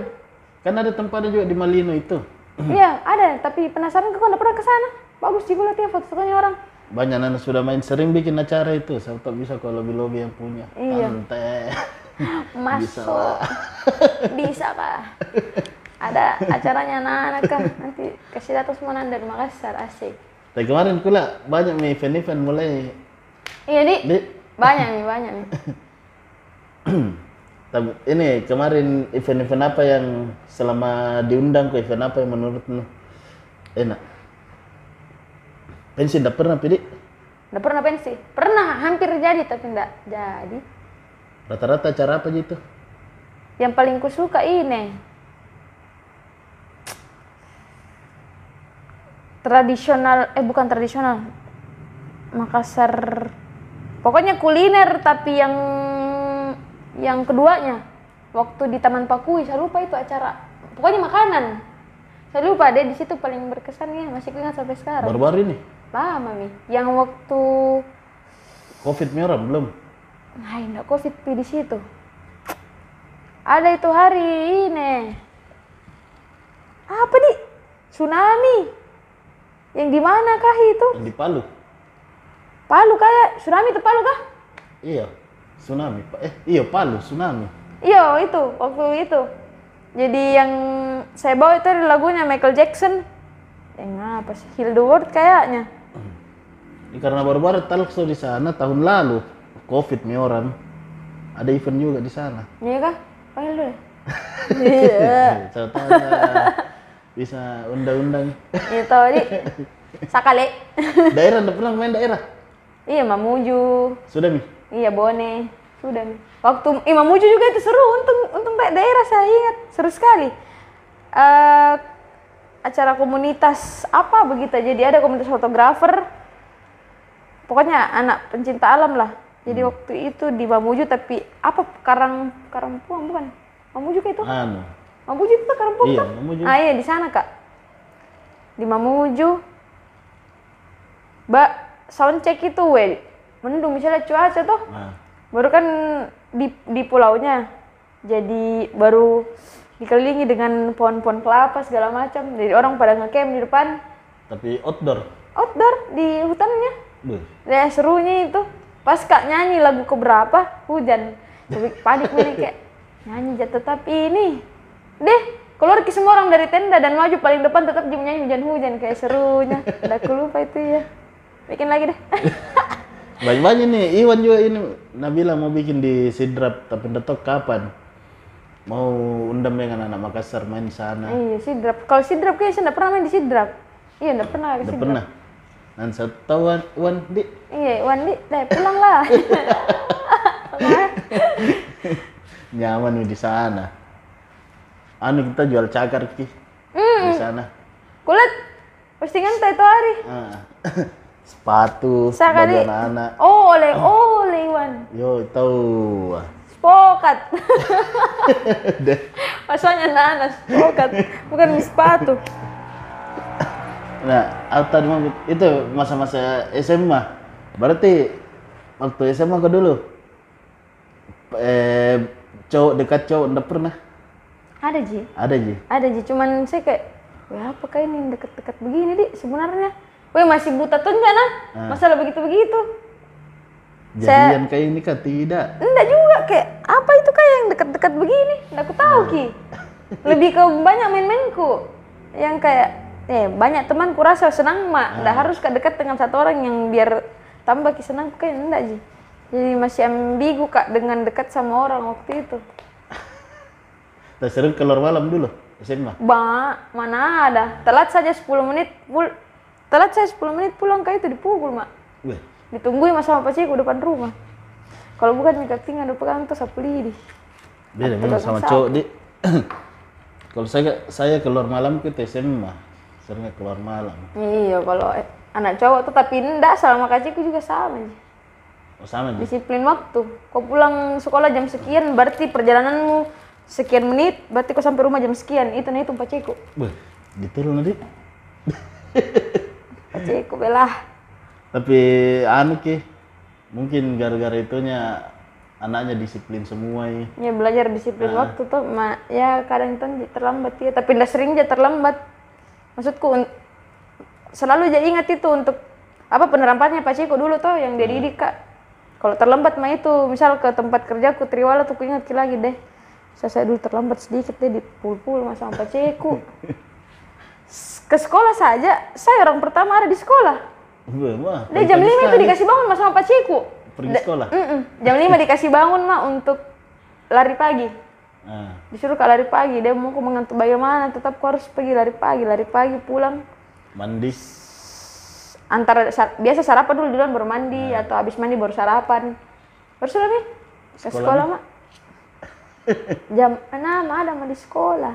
Kan ada tempatnya juga di Malino itu. *clears throat* Iya, ada, tapi penasaran kok nggak pernah ke sana. Bagus sih gue lihat ya foto-fotonya orang. Banyak anak sudah main sering bikin acara itu. Saya tak bisa kalau lobby-lobby yang punya. Iya. *laughs* Masuk. *laughs* Bisa kah? Ada acaranya anak-anak kan. Nanti kasih data semua nanda di Makassar, asik. Tapi kemarin kula banyak nih event-event mulai Iya, Di. di Banyak nih, banyak nih. *clears throat* Tapi ini kemarin event-event apa yang selama diundang ke event apa yang menurutmu enak? Pensi enggak pernah pilih? Udah pernah pensi? Pernah, hampir jadi tapi enggak jadi. Rata-rata acara apa gitu? Yang paling kusuka ini. Tradisional, eh bukan tradisional. Makassar. Pokoknya kuliner tapi yang yang keduanya waktu di Taman Pakui, saya lupa itu acara. Pokoknya makanan. Saya lupa deh di situ paling berkesan ya, masih ingat sampai sekarang. Baru-baru ini Lama mi. Yang waktu Covid nyoram belum? Nah, enggak covid di situ. Ada itu hari ini. Apa di? Tsunami. Yang di mana kah itu? Yang di Palu. Palu kayak tsunami itu Palu kah? Iya, tsunami. Eh, iya Palu, tsunami. Iya itu waktu itu. Jadi yang saya bawa itu ada lagunya Michael Jackson. Yang apa sih? Heal the World kayaknya. Ini karena baru-baru talkshow di sana tahun lalu. Covid nyoram. Ada event juga di sana. Iya kah? Panggil dulu. *laughs* Iya. Saya lah. Bisa undang-undang. Itu di *laughs* Sakale. daerah, enggak pernah main daerah? iya Mamuju. Sudah mi? Iya Bone, sudah nih. Waktu Imam Muju juga itu seru, untung untung da- daerah saya ingat seru sekali. Eh acara komunitas apa begitu? Jadi ada komunitas fotografer. Pokoknya anak pencinta alam lah. Jadi waktu itu di Mamuju tapi apa Karang Karangpuang bukan? Mamuju kah itu? Anu. Mamuju itu Karangpuang Iya, kan? Mamuju. Ah iya di sana kak. Di Mamuju. Mbak soundcheck itu well. Mendung misalnya cuaca tuh Nah, baru kan di di pulaunya jadi baru dikelilingi dengan pohon-pohon kelapa segala macam jadi orang pada ngecamp di depan tapi outdoor. outdoor di hutannya Beuh. ya serunya itu pas kak nyanyi lagu keberapa hujan tapi panik nih kayak *laughs* nyanyi jatuh tapi ini deh keluar ke semua orang dari tenda dan maju paling depan tetap nyanyi hujan-hujan kayak serunya udah aku lupa itu ya bikin lagi deh *laughs* Banyak-banyak nih, Iwan juga ini Nabila mau bikin di Sidrap, tapi tahu kapan. mau undang dengan anak Makassar main di sana. Iya, sidrap. Kalau sidrap kayaknya saya nggak pernah main di sidrap. Iya, nggak pernah di Udah sidrap. pernah. Dan satu tahu Wan, Wan, di Iya, Wandi, deh pulang lah. *laughs* nyaman di sana. Anu kita jual cakar ki Hmm. di sana. Kulit postingan itu hari. Ah. *laughs* Sepatu bagi anak-anak. Oh, oleh, oleh Wan. Yo tahu. Spokat. *laughs* Maksudnya nanas, spokat. Bukan sepatu. Nah, atau itu masa-masa SMA. Berarti waktu SMA kau dulu eh cowok dekat cowok enggak pernah? Ada Ji, Ada Ji. ada Ji. Cuman saya kayak, wah apa kayak ini deket-deket begini di sebenarnya. Weh masih buta tuh enggak nah? Masalah begitu-begitu. Jadian kayak ini kan tidak. Enggak juga kayak apa itu kayak yang dekat-dekat begini? Enggak aku tahu ki. Lebih ke banyak main-mainku yang kayak eh banyak teman kurasa senang mak. Enggak harus ke dekat dengan satu orang yang biar tambah ki senang kayak enggak ji. Jadi masih ambigu kak dengan dekat sama orang waktu itu. Kita sering keluar malam dulu SMA. Ba, mana ada. Telat saja 10 menit pul Telat saya 10 menit pulang kayak itu dipukul mak. Weh, Ditungguin sama paciku depan rumah. Kalau bukan minta tinggal di pegang tuh sapu lidi. beda memang sama cowok di. *coughs* Kalau saya saya keluar malam ke SMA, sering keluar malam. Iya, kalau eh, anak cowok tuh tapi enggak sama kakakku juga sama. Oh sama. Disiplin waktu. Kau pulang sekolah jam sekian, berarti perjalananmu sekian menit, berarti kau sampai rumah jam sekian. Itu nih itu paciku. Weh, detail nanti. Paciku belah. Tapi anu ki, mungkin gara-gara itunya anaknya disiplin semua ya. Ya belajar disiplin waktu tuh, ma, ya kadang itu terlambat ya. Tapi enggak sering aja terlambat. Maksudku selalu aja ingat itu untuk apa penerapannya paciku dulu tuh yang dia didik kak. Kalau terlambat mah itu, misal ke tempat kerjaku Triwala tuh ku ingat lagi deh. Saya, dulu terlambat sedikit deh di pul-pul mas sama paciku. S- Ke sekolah saja, saya orang pertama ada di sekolah. Weh, wah. Dia jam 5 itu dikasih bangun mas sama paciku. Pergi sekolah. Mm-mm. Jam 5 dikasih bangun mah untuk lari pagi. Ah, Disuruh ke lari pagi, dia mau mengantuk bagaimana, tetap aku harus pergi lari pagi, lari pagi pulang. mandi. Antara sa- biasa sarapan dulu duluan baru mandi atau habis mandi baru sarapan. Baru sudah nih ke sekolah, mak. Jam 6 ada mah di sekolah.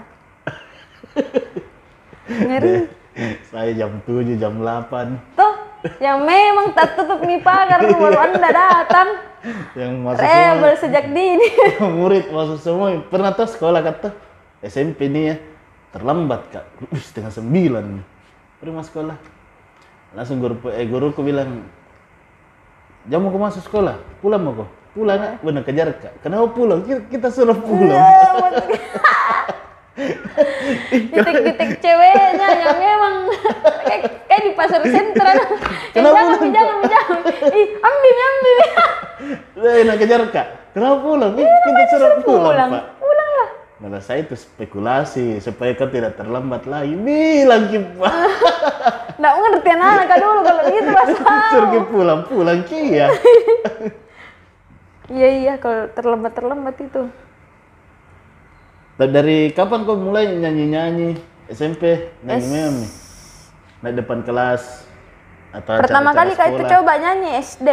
Ngeri. *laughs* Saya jam 7, jam 8. Tuh, yang memang tak tutup nih pagar baru anda datang. Yang masuk semua, Rebel sejak dini. *laughs* murid masuk semua. Pernah tuh sekolah kata SMP nih ya. Terlambat kak. Wih, setengah sembilan. Pergi masuk sekolah. Langsung guru, eh, guruku bilang, jam mau masuk sekolah? Pulang mau kau? Pulang kak? Benar kejar kak. Kenapa pulang? Kita, kita suruh pulang. *laughs* Titik-titik ceweknya yang memang kayak, kayak di pasar sentral. Kenapa jangan, Mi, jangan, jangan. Ih, ambil, ambil. Nak kejar kak. Kenapa pulang? Ih, kita suruh pulang, Pulang, pak. pulang lah. Nah, saya itu spekulasi supaya kau tidak terlambat lagi. Bilang kipa. Nggak ngerti anak dulu kalau gitu pas Suruh pulang, pulang ki ya. *laughs* Iya, iya, kalau terlambat-terlambat itu. Dan dari kapan kau mulai nyanyi-nyanyi SMP nyanyi nih? Naik depan kelas atau Pertama kali kak itu coba nyanyi SD.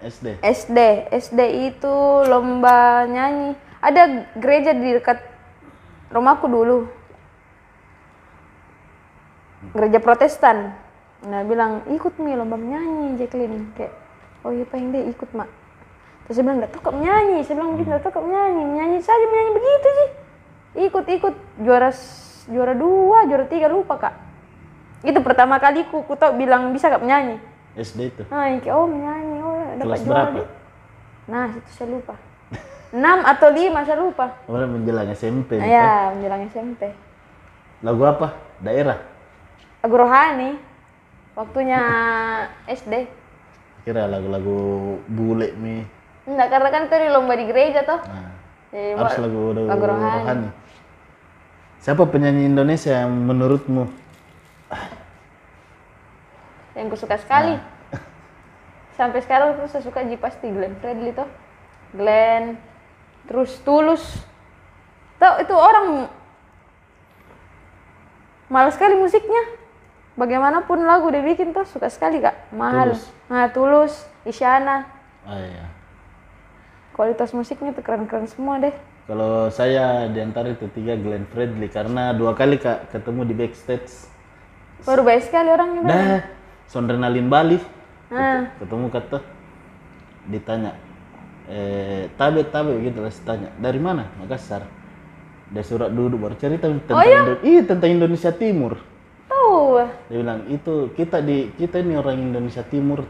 SD. SD, SD itu lomba nyanyi. Ada gereja di dekat rumahku dulu. Gereja Protestan. Nah bilang ikut nih lomba menyanyi Jacqueline. Kayak oh iya pengen deh ikut mak. Terus saya bilang tahu kok menyanyi. Saya bilang nggak tahu kok menyanyi. Menyanyi saja menyanyi begitu sih. Ikut ikut juara juara dua juara tiga lupa kak. Itu pertama kali ku, ku tau bilang bisa kak menyanyi. SD itu. Nah, oh menyanyi, oh dapat Kelas juara. berapa? deh. Nah, itu saya lupa. 6 atau 5 saya lupa. Kemarin menjelang SMP. Nah, nih, ya, menjelang SMP. Lagu apa? Daerah. Lagu rohani. Waktunya SD. Kira lagu-lagu bule mi. Enggak, karena kan tadi lomba di gereja toh. Nah, Jadi, harus lagu, lagu, lagu rohani. rohani. Siapa penyanyi Indonesia yang menurutmu? Yang ku suka sekali. *laughs* Sampai sekarang saya suka Ji pasti Glenn Fredly toh. Glenn. Terus Tulus. Tuh itu orang mahal sekali musiknya. Bagaimanapun lagu dia bikin tuh suka sekali kak, mahal. Tulus. Nah tulus, Isyana, Ah, iya. Kualitas musiknya tuh keren-keren semua deh. Kalau saya di antara itu tiga Glenn Fredly karena dua kali kak ketemu di backstage. Baru baik sekali orangnya. Dah, sondrenalin Bali. Nah, Ketemu kata ditanya eh tabe tabe gitu lah tanya dari mana Makassar dia surat duduk baru cerita tentang Oh, iya? Indo- iya tentang Indonesia Timur tuh. dia bilang itu kita di kita ini orang Indonesia Timur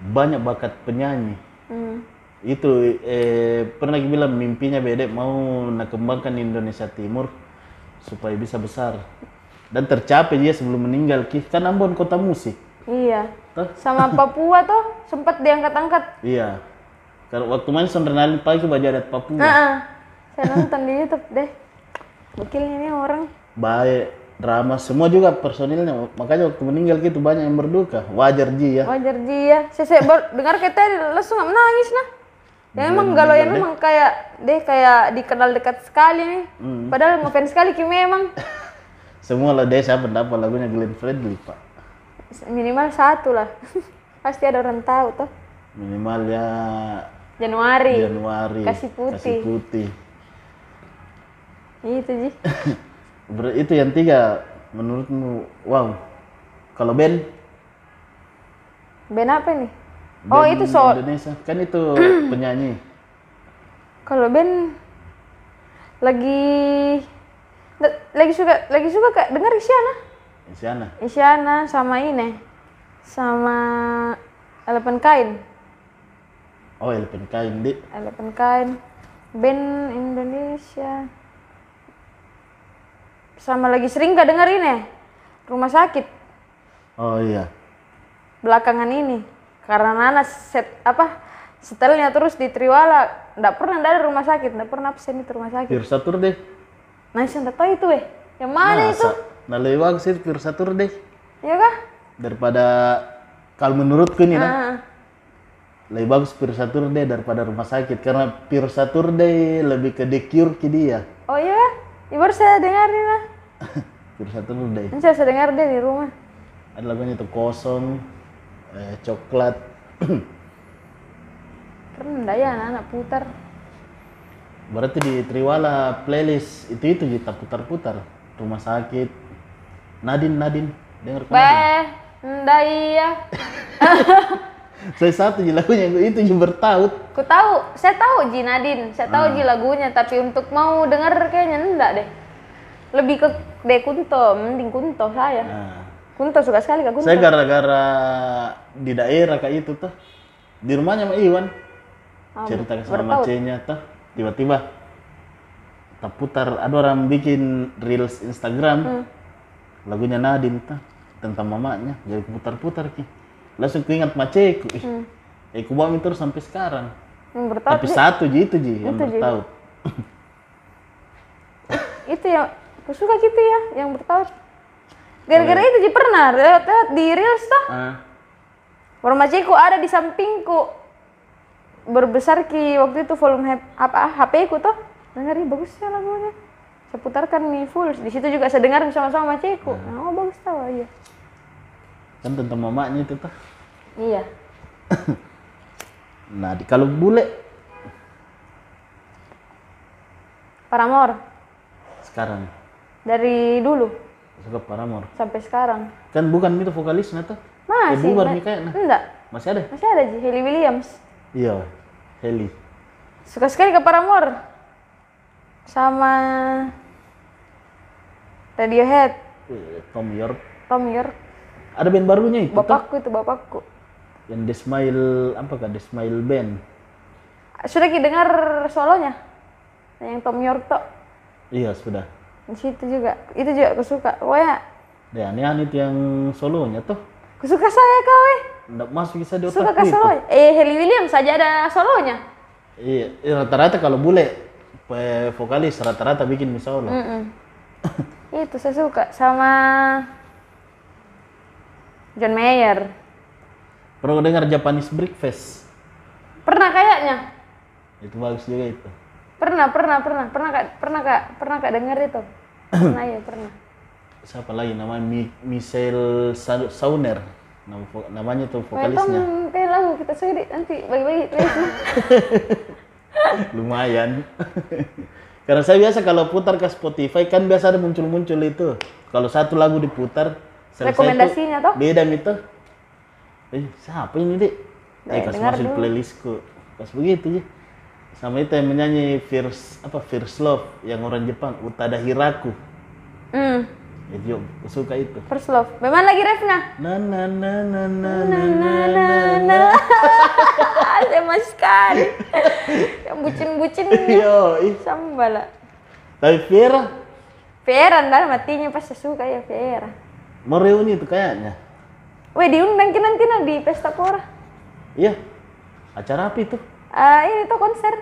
banyak bakat penyanyi Hmm. Itu eh, pernah bilang mimpinya bedek mau nak kembangkan Indonesia Timur supaya bisa besar dan tercapai dia sebelum meninggal Ki. kan Ambon kota musik Iya. Toh? Sama *laughs* Papua tuh sempat diangkat-angkat. iya kalau waktu main sondrenalin pagi baju adat Papua Nah, saya nonton di YouTube deh. Gokilnya ini orang. baik drama semua juga personilnya makanya waktu meninggal gitu banyak yang berduka wajar ji ya Wajar dia. Saya, saya dengar tadi langsung nggak menangis nah. Ya emang galau ya memang kayak deh kayak dikenal dekat sekali nih. Padahal ngefans sekali Kim memang. *laughs* semua lah deh saya pendapat lagunya Glenn Fredly pak Minimal satu lah. *laughs* Pasti ada orang tahu tuh. minimal ya Januari. Januari Kasih putih. kasih putih Itu Ji. *laughs* Ber- itu yang tiga menurutmu wow kalau band Band apa nih? Oh band itu so Indonesia. Kan itu *clears throat* penyanyi. Kalau band lagi la- lagi suka lagi suka kak dengar Isyana. Isyana. Isyana sama ini sama Eleven Kain. oh Elven Kain di Eleven Kain band Indonesia. Sama lagi sering gak denger ini Rumah Sakit. Oh iya. Belakangan ini karena Nana set apa setelnya terus di Triwala nggak pernah ada rumah sakit nggak pernah absen itu rumah sakit. Pure Saturday nah saya nggak tahu itu weh yang mana itu? Masa? nah bagus sih Pure Saturday ya kah? Daripada kalau menurutku nih nah Ah, lebih bagus Pure Saturday daripada rumah sakit. Karena Pure Saturday lebih ke Cure ke dia. Oh iya ya, baru saya dengar nih nah *laughs* Pure Saturday ini saya dengar deh di rumah. Ada lagunya itu kosong eh, coklat. *clears throat* Enggak ya anak putar? Berarti di Triwala playlist itu itu kita putar-putar rumah sakit. Nadine Nadine. Dengar kan enggak iya. *laughs* Saya satu je lagunya itu yang bertaut. Ku tahu saya tahu Ji Nadine. Saya tahu Ji lagunya tapi untuk mau dengar kayaknya enggak deh. Lebih ke De Kunto mending Kunto saya. Nah, Kunto suka sekali kak Kunto saya gara-gara di daerah kayak itu tuh. Di rumahnya sama Iwan. Ah, cerita sama macenya tuh. Tiba-tiba tak putar ada orang bikin reels Instagram. Hmm. lagunya Nadine tuh tentang mamanya. Jadi putar-putar ki. Langsung ku ingat maceku ih. Hmm. eh ku bawa terus sampai sekarang. Yang bertaut tapi satu ji itu ji yang Itu, Ji. bertaut. Itu yang suka gitu ya yang bertaut gara-gara itu Ji pernah. Lewat-lewat di reels tuh. Ah, Warmaciku ada di sampingku. Berbesar ki waktu itu volume hap- apa HP ku tuh. Dengerin bagus ya lagunya. Saya putarkan nih full. Di situ juga saya dengar sama-sama maceku oh bagus tau iya. Kan tentang mamanya itu tuh iya. *coughs* Nah di, kalau bule. Paramore. Sekarang. Dari dulu suka Paramore sampai sekarang. Kan bukan itu vokalisnya tuh? Eh, masih bubar ma- nih kayaknya enggak. Masih ada? Masih ada Ji. Hayley Williams. Iya Heli suka sekali ke Paramore. Sama Radiohead. Eh, Tom York. Tom York. Ada band barunya itu tuh? Bapakku itu bapakku. Yang The Smile apa kan The Smile Band. Sudah ki dengar solonya? Yang Tom York tuh iya sudah di situ juga. Itu juga aku suka. Pokoknya deh aneh-aneh itu yang solonya tuh. aku suka saya kau eh nggak masuk bisa di suka ke itu. solo eh Hayley Williams saja ada solonya. Iya eh, rata-rata kalau bule vokalis rata-rata bikin solo. Mm-mm. *laughs* itu saya suka sama John Mayer. Pernah dengar Japanese Breakfast? Pernah kayaknya. Itu bagus juga itu. Pernah, pernah, pernah, pernah kak, pernah kak, pernah kak dengar itu. Pernah ya, pernah. Siapa lagi namanya Mi Michelle Sa- Sauner. Nama, namanya tuh vokalisnya. kayak lagu kita sudah nanti bagi-bagi. playlist. *laughs* Lumayan. *laughs* Karena saya biasa kalau putar ke Spotify kan biasa ada muncul-muncul itu. Kalau satu lagu diputar, tuh Rekomendasinya toh? beda itu. Eh, siapa ini, Dik? Eh, kasih masuk playlistku. Pas begitu ya. Sama itu yang menyanyi First apa First Love yang orang Jepang, Utada Hiraku. Hmm, Itu aku suka itu. first love. Memang lagi refnya? Na na na na na na Na na na na. na. *laughs* Saya mas sekali. Yang bucin-bucin. *laughs* Yo. Sambala. Tapi Vera Vera ntar matinya pas suka ya Vera. mau reuni itu kayaknya. Weh diundang nanti nah di pesta pora. Iya. Acara apa itu? Ah ini tuh konser.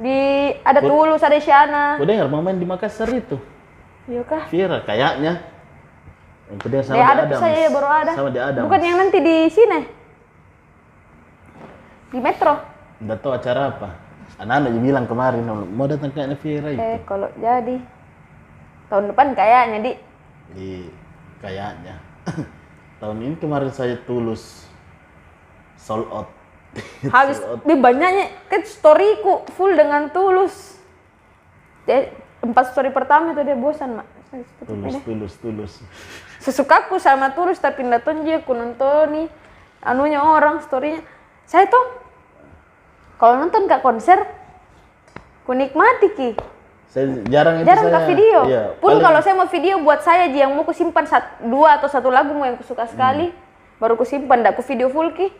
Di ada Tulus, ada Isyana. Gue dengar mau main di Makassar itu. Iya kah? Vira kayaknya. Yang kedua sama ada Adams. saya ya baru ada. Sama di Adam. Bukan yang nanti di sini. Di Metro. Nggak tahu acara apa. Anak-anak bilang kemarin mau datang kayaknya Vira itu. Eh kalau jadi tahun depan kayaknya di Di kayaknya. *laughs* Tahun ini kemarin saya tulus sold out. *laughs* habis di banyaknya kan storyku full dengan Tulus. Dia empat story pertama itu dia bosan mak. Tulus, ini. tulus, tulus. Sesukaku sama Tulus tapi nonton dia aku nonton nih anunya orang storynya. Saya tuh kalau nonton kak konser ku nikmati ki. Saya jarang itu Jarang saya. ke video. Iya, Pun paling- kalau saya mau video buat saya aja yang mau ku simpan sat- dua atau satu lagu yang ku suka sekali, baru ku simpan, ndak ku video full ki.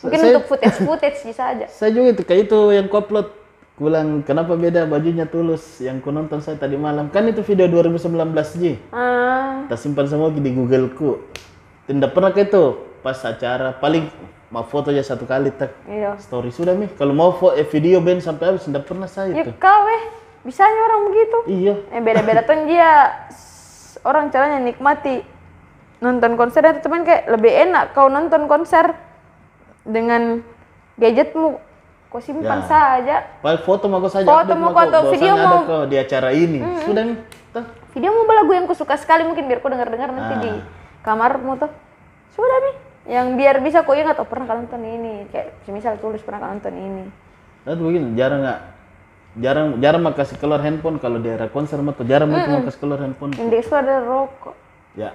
Mungkin. Saya- untuk footage footage saja. *laughs* Saya juga itu kayak itu yang ku upload. Kulang kenapa beda bajunya tulus yang ku nonton saya tadi malam. Kan itu video 2019 Ji. Ah, Tak simpan semua di Google ku. Tidak pernah kayak itu pas acara paling mau foto aja satu kali tak iya. story sudah nih. Kalau mau fo- eh, video band sampai habis tidak pernah saya Ya itu. kau eh, bisanya orang begitu. Iya. Eh beda-beda tuh dia orang caranya nikmati nonton konser itu teman kayak lebih enak kau nonton konser dengan gadgetmu. Kau simpan Ya. saja. Paling foto mau kau saja Foto mau kau, kau atau video mau- kau di acara ini. Sudah nih. Tuh. video mau lagu yang ku suka sekali mungkin biar ku dengar-dengar nanti Ah. di kamarmu tuh. Sudah nih. Yang biar bisa kau ingat oh pernah kau nonton ini. Kayak misal tulis pernah kau nonton ini. Dan begini jarang nggak? Jarang jarang mau kasih keluar handphone. Kalau di daerah konser mah tuh jarang mau mau kasih keluar handphone. yang di itu ada rokok. Ya,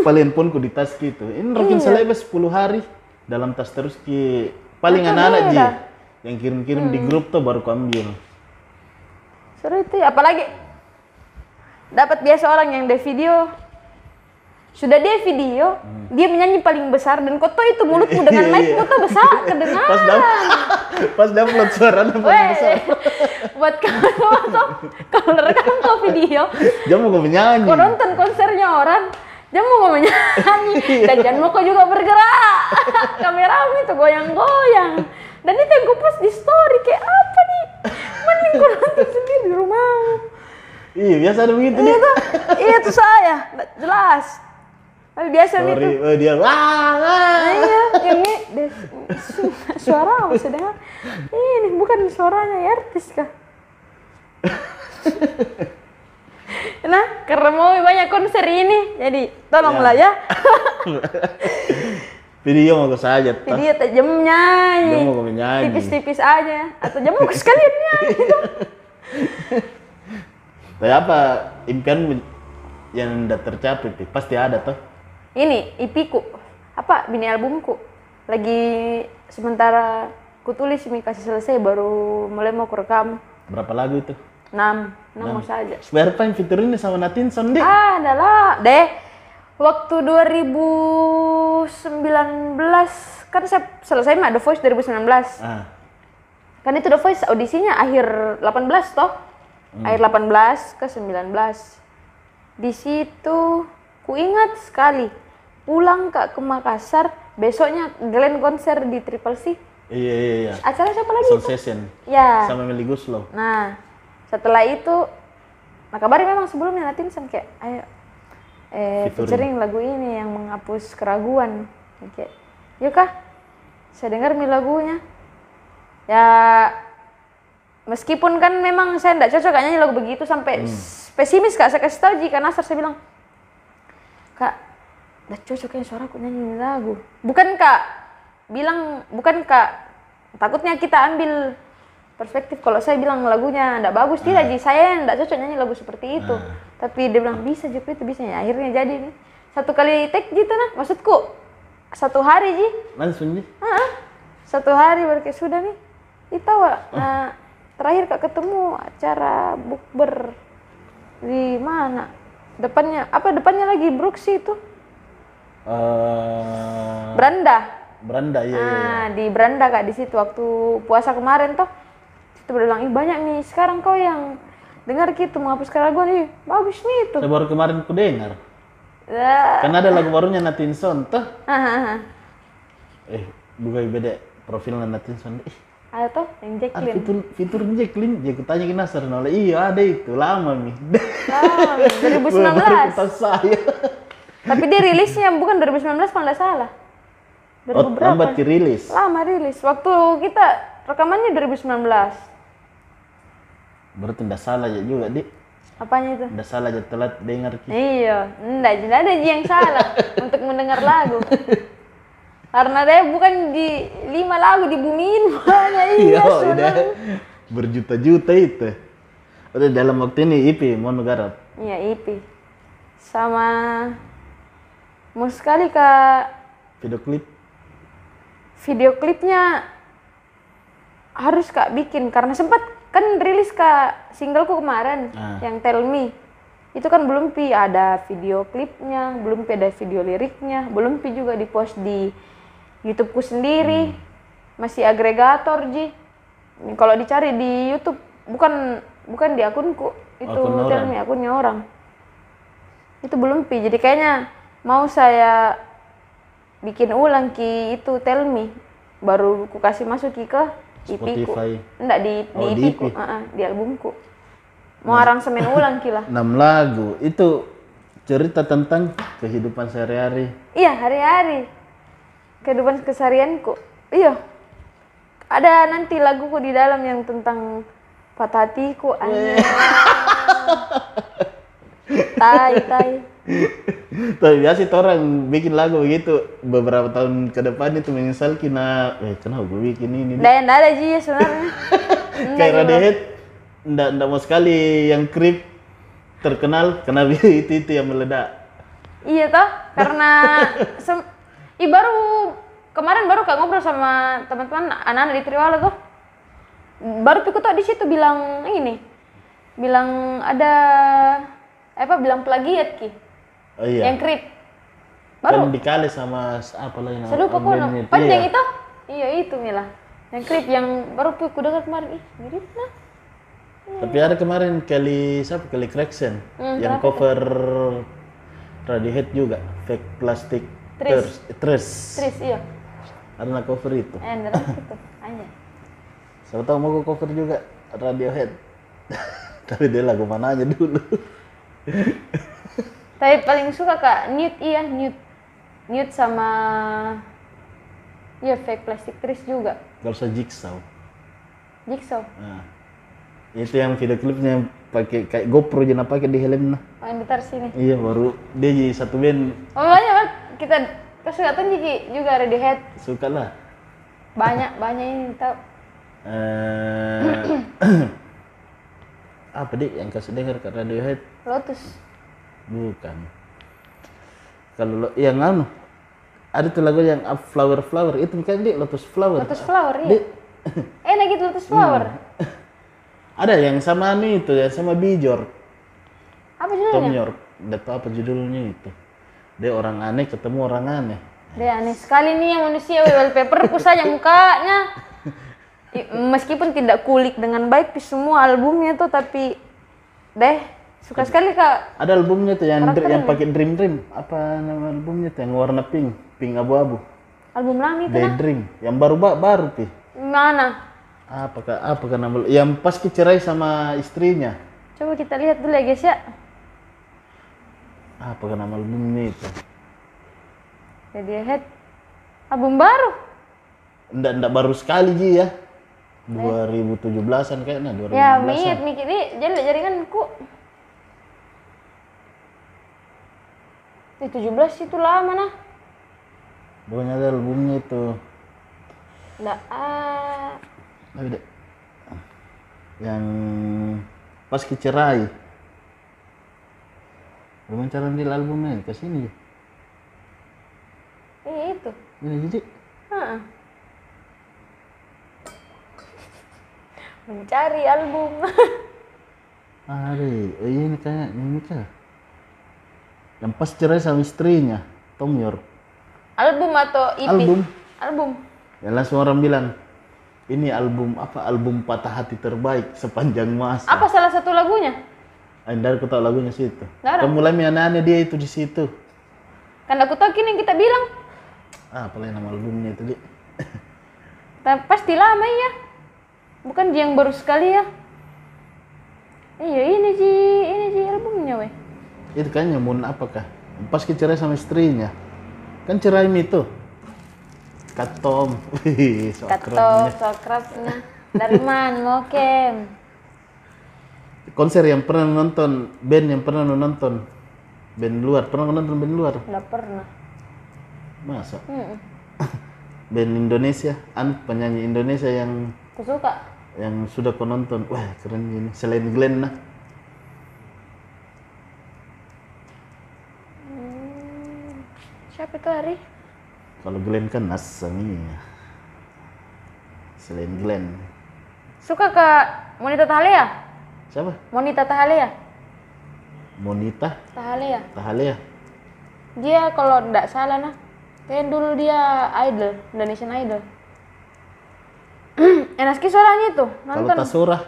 paling handphoneku di tas gitu. Ini Rokin Selebe 10 hari dalam tas terus ki paling anak-anak ji yang kirim-kirim di grup tuh baru ku ambil. seru itu ya. apalagi dapat biasa orang yang di video sudah dia video dia menyanyi paling besar dan kau tahu itu mulutmu dengan mic kau tuh besar *laughs* Pas kedengaran dap *laughs* pas upload suara paling besar. *laughs* buat kamu kalau rekam kau video Dia mau menyanyi. kau nonton konsernya orang dia mau ngomong nyanyi dan jangan mau kau juga bergerak. *laughs* Kameramu itu goyang-goyang. Dan itu yang kau post di story kayak apa nih? Mending kau nonton sendiri di rumahmu Iya, biasa ada begitu iya nih. tuh. Iya tuh saya. Jelas. Tapi biasa nih Sorry, tuh. eh, dia wah. Nah, iya yang ini des- suara masih dengar ini bukan suaranya ya artis kah *laughs* *laughs* nah karena mau banyak konser ini. Jadi tolonglah ya. *laughs* Video mau saja. video tak jam Dia nyanyi mau ke menyanyi. tipis-tipis aja. Atau jam mau sekalian nyanyi *laughs* Tapi apa impian yang udah tercapai pasti ada tuh. ini ipiku apa bini albumku. Lagi sementara ku tulis ini kasih selesai baru mulai mau ku rekam. Berapa lagu itu? 6 6 mau saja Spare Time fitur ini sama Natinson deh. Ah, adalah deh. Waktu 2019 kan saya selesai mah The Voice 2019. Ah, Kan itu The Voice audisinya akhir 18 toh. Akhir 18 ke 19. Di situ ku ingat sekali pulang ke, ke Makassar besoknya Glenn konser di Triple C. iya iya iya. Acara siapa lagi? Soul Session Ya. sama Meli Guslow. Nah, setelah itu, nah kabarnya memang sebelumnya Natinson kayak, ayo, eh, Featuring. featuring lagu ini yang menghapus keraguan. Kayak, yuk kah, saya dengar nih lagunya. Ya, meskipun kan memang saya tidak cocok kak nyanyi lagu begitu sampai pesimis kak saya kasih tahu jika Nasar saya bilang kak tidak cocok kayaknya suara aku nyanyi lagu bukan kak bilang bukan kak takutnya kita ambil perspektif kalau saya bilang lagunya tidak bagus tidak ji saya tidak cocok nyanyi lagu seperti itu tapi dia bilang bisa Jepri itu bisa ya akhirnya jadi nih satu kali take gitu nah maksudku satu hari ji Langsung nih. Satu hari baru kayak sudah nih. Itu Wak. Nah, terakhir kak ketemu acara bukber di mana? Depannya apa depannya lagi Bruksi itu? Eh, Beranda. beranda ya. Nah, di Beranda kak di situ waktu puasa kemarin toh. Itu ih banyak nih sekarang kau yang dengar gitu menghapus keraguan nih bagus nih itu. Saya baru kemarin ku dengar. Ya. Kan ada lagu barunya Natinson tuh. Ah, ah, ah. Eh, bukan beda profilnya Natinson. Eh, Ada toh yang ada Jacqueline. fitur fitur Jacqueline. Dia kutanya ke Nasar, nolak. Iya ada itu lama mi. Ah, 2019. Baru tahu saya. Tapi dia rilisnya bukan 2019 kalau nggak salah. Oh, 2000 berapa? lambat dirilis. Lama rilis. Waktu kita rekamannya 2019. Berarti tidak salah ya juga, Dik. Apanya itu? Tidak salah aja telat dengar. Iya, enggak, tidak ada yang salah *laughs* untuk mendengar lagu. Karena dia bukan di lima lagu di bumi ini banyak *laughs* iya, Iya, sudah. udah berjuta-juta itu. Udah dalam waktu ini IP mau garap. Iya, IP. Sama mau sekali ke Video klip. video klipnya harus kak bikin karena sempat kan rilis kak singleku kemarin Ah. yang Tell Me. Itu kan belum pi ada video klipnya belum pi ada video liriknya belum pi juga di post di YouTubeku sendiri. Masih agregator ji. Ini kalau dicari di YouTube bukan bukan di akunku. Itu Akun Tell. Me akunnya orang. Itu belum pi jadi kayaknya mau saya bikin ulang ki itu tell me. Baru ku kasih masuk ki ke IP ku. Spotify. enggak di di Oh, IP di ku. IP. ah, ah, di albumku. Mau aransemen ulang ki lah 6 lagu. Itu cerita tentang kehidupan sehari-hari. iya hari-hari. Kehidupan keseharianku. Iya. Ada nanti laguku di dalam yang tentang patah hatiku tai tai *laughs* Tapi biasa itu orang bikin lagu begitu. Beberapa tahun ke depan itu menyesal kena eh kenapa gue bikin ini? Nggak nggak ada ji sebenarnya. *laughs* Kayak Radiohead ndak ndak mau sekali yang krip terkenal karena *laughs* itu itu yang meledak. Iya toh, karena sem- Ih, baru kemarin baru kak ngobrol sama teman-teman anak-anak di Triwala tuh. Baru Piku tuh di situ bilang ini, bilang ada apa bilang plagiat ki, oh iya yang krip. Baru, dikali sama apa lagi saya lupa itu, Panjang iya. itu? Iya itu Mila, yang krip yang baru Piku dengar kemarin. Ih mirip nah. tapi ada kemarin kali siapa kali Cracksen Hmm, yang cover Radiohead juga fake plastic Tris. Tris. Tris iya, Karena cover itu. eh gitu, aja. Siapa tahu mau gue cover juga Radiohead. *laughs* Tapi dia lagu mana aja dulu. *laughs* Tapi paling suka kak Newt iya Newt, Newt sama Iya fake plastic Tris juga. Kalau usah Jigsaw. Jigsaw. Nah, itu yang video klipnya yang pakai kayak GoPro jangan pakai di helmnya. Oh, yang ditaruh sini. Iya baru dia jadi satu band Oh, banyak banget. Kita kesukaan Jiki juga Radiohead. suka lah. Banyak, banyak ini tahu. Eh, *coughs* *coughs* apa dik yang kasih dengar ke Radiohead? Lotus. Bukan. Kalau lo- yang anu ada tuh lagu yang Up Flower Flower itu kan dik Lotus Flower. Lotus flower iya. Dik, *laughs* Enak gitu Lotus flower. ada yang sama nih itu ya sama Bijor. Apa Tom judulnya? York. Nggak tahu apa judulnya itu. Dia orang aneh ketemu orang aneh. Dia aneh sekali nih yang manusia wallpaper *laughs* ku saja mukanya. Meskipun tidak kulik dengan baik di semua albumnya tuh tapi deh suka sekali kak Ada albumnya tuh yang yang pakai Dream Dream. Apa nama albumnya tuh yang warna pink, pink abu-abu. album lama itu Daydream. Yang baru ba- baru pi. mana Apakah apakah nama yang pas cerai sama istrinya? coba kita lihat dulu ya guys ya Apakah nama albumnya itu? Radiohead album baru Nggak, nggak baru sekali Ji ya. 2017an kayaknya, 2016 Ya, mikir ini jadi jaringanku. Di 17 itu lama nah. Pokoknya ada albumnya itu. Nggak ah. Tapi dek. Yang pas kecerai. Gimana cara ambil albumnya? Ke sini. Ini itu. Ini jadi. Heeh. Mencari album. *laughs* Ada, oh iya ini kayak ini kah? Yang pas cerai sama istrinya, Tom York. album atau EP? Album. Album. Ya langsung orang bilang, ini album apa? Album patah hati terbaik sepanjang masa. Apa salah satu lagunya? Ah, Dari aku tahu lagunya situ. Kamu mulai aneh dia itu di situ. Kan aku tahu kini yang kita bilang. Ah, apa nama albumnya itu, Dik? Tapi pasti lama ya. Bukan dia yang baru sekali ya. Iya ini sih, ini sih albumnya weh. Itu kayaknya Moon apakah? Pas cerai sama istrinya. Kan cerai itu. Katom. *laughs* Wih, so Kato, kerennya. sokrapnya. Dari mana ngokem? Konser yang pernah nonton, band yang pernah nonton. Band luar, pernah nonton band luar? Nggak pernah. Masa? Hmm. *laughs* Band Indonesia, an penyanyi Indonesia yang Aku suka. yang sudah kau nonton. Wah, keren ini. Selain Glenn nah. Siapa itu Hari? Kalau Glenn kan Nasami. Selain Glenn. Suka ke Monita Tahalea? Siapa? Monita Tahalea? Monita Tahalea. Tahalea. Dia kalau tidak salah nah, kayak dulu dia idol, Indonesian Idol. *clears throat* Enaski suaranya itu, Kalau nonton. Tasura,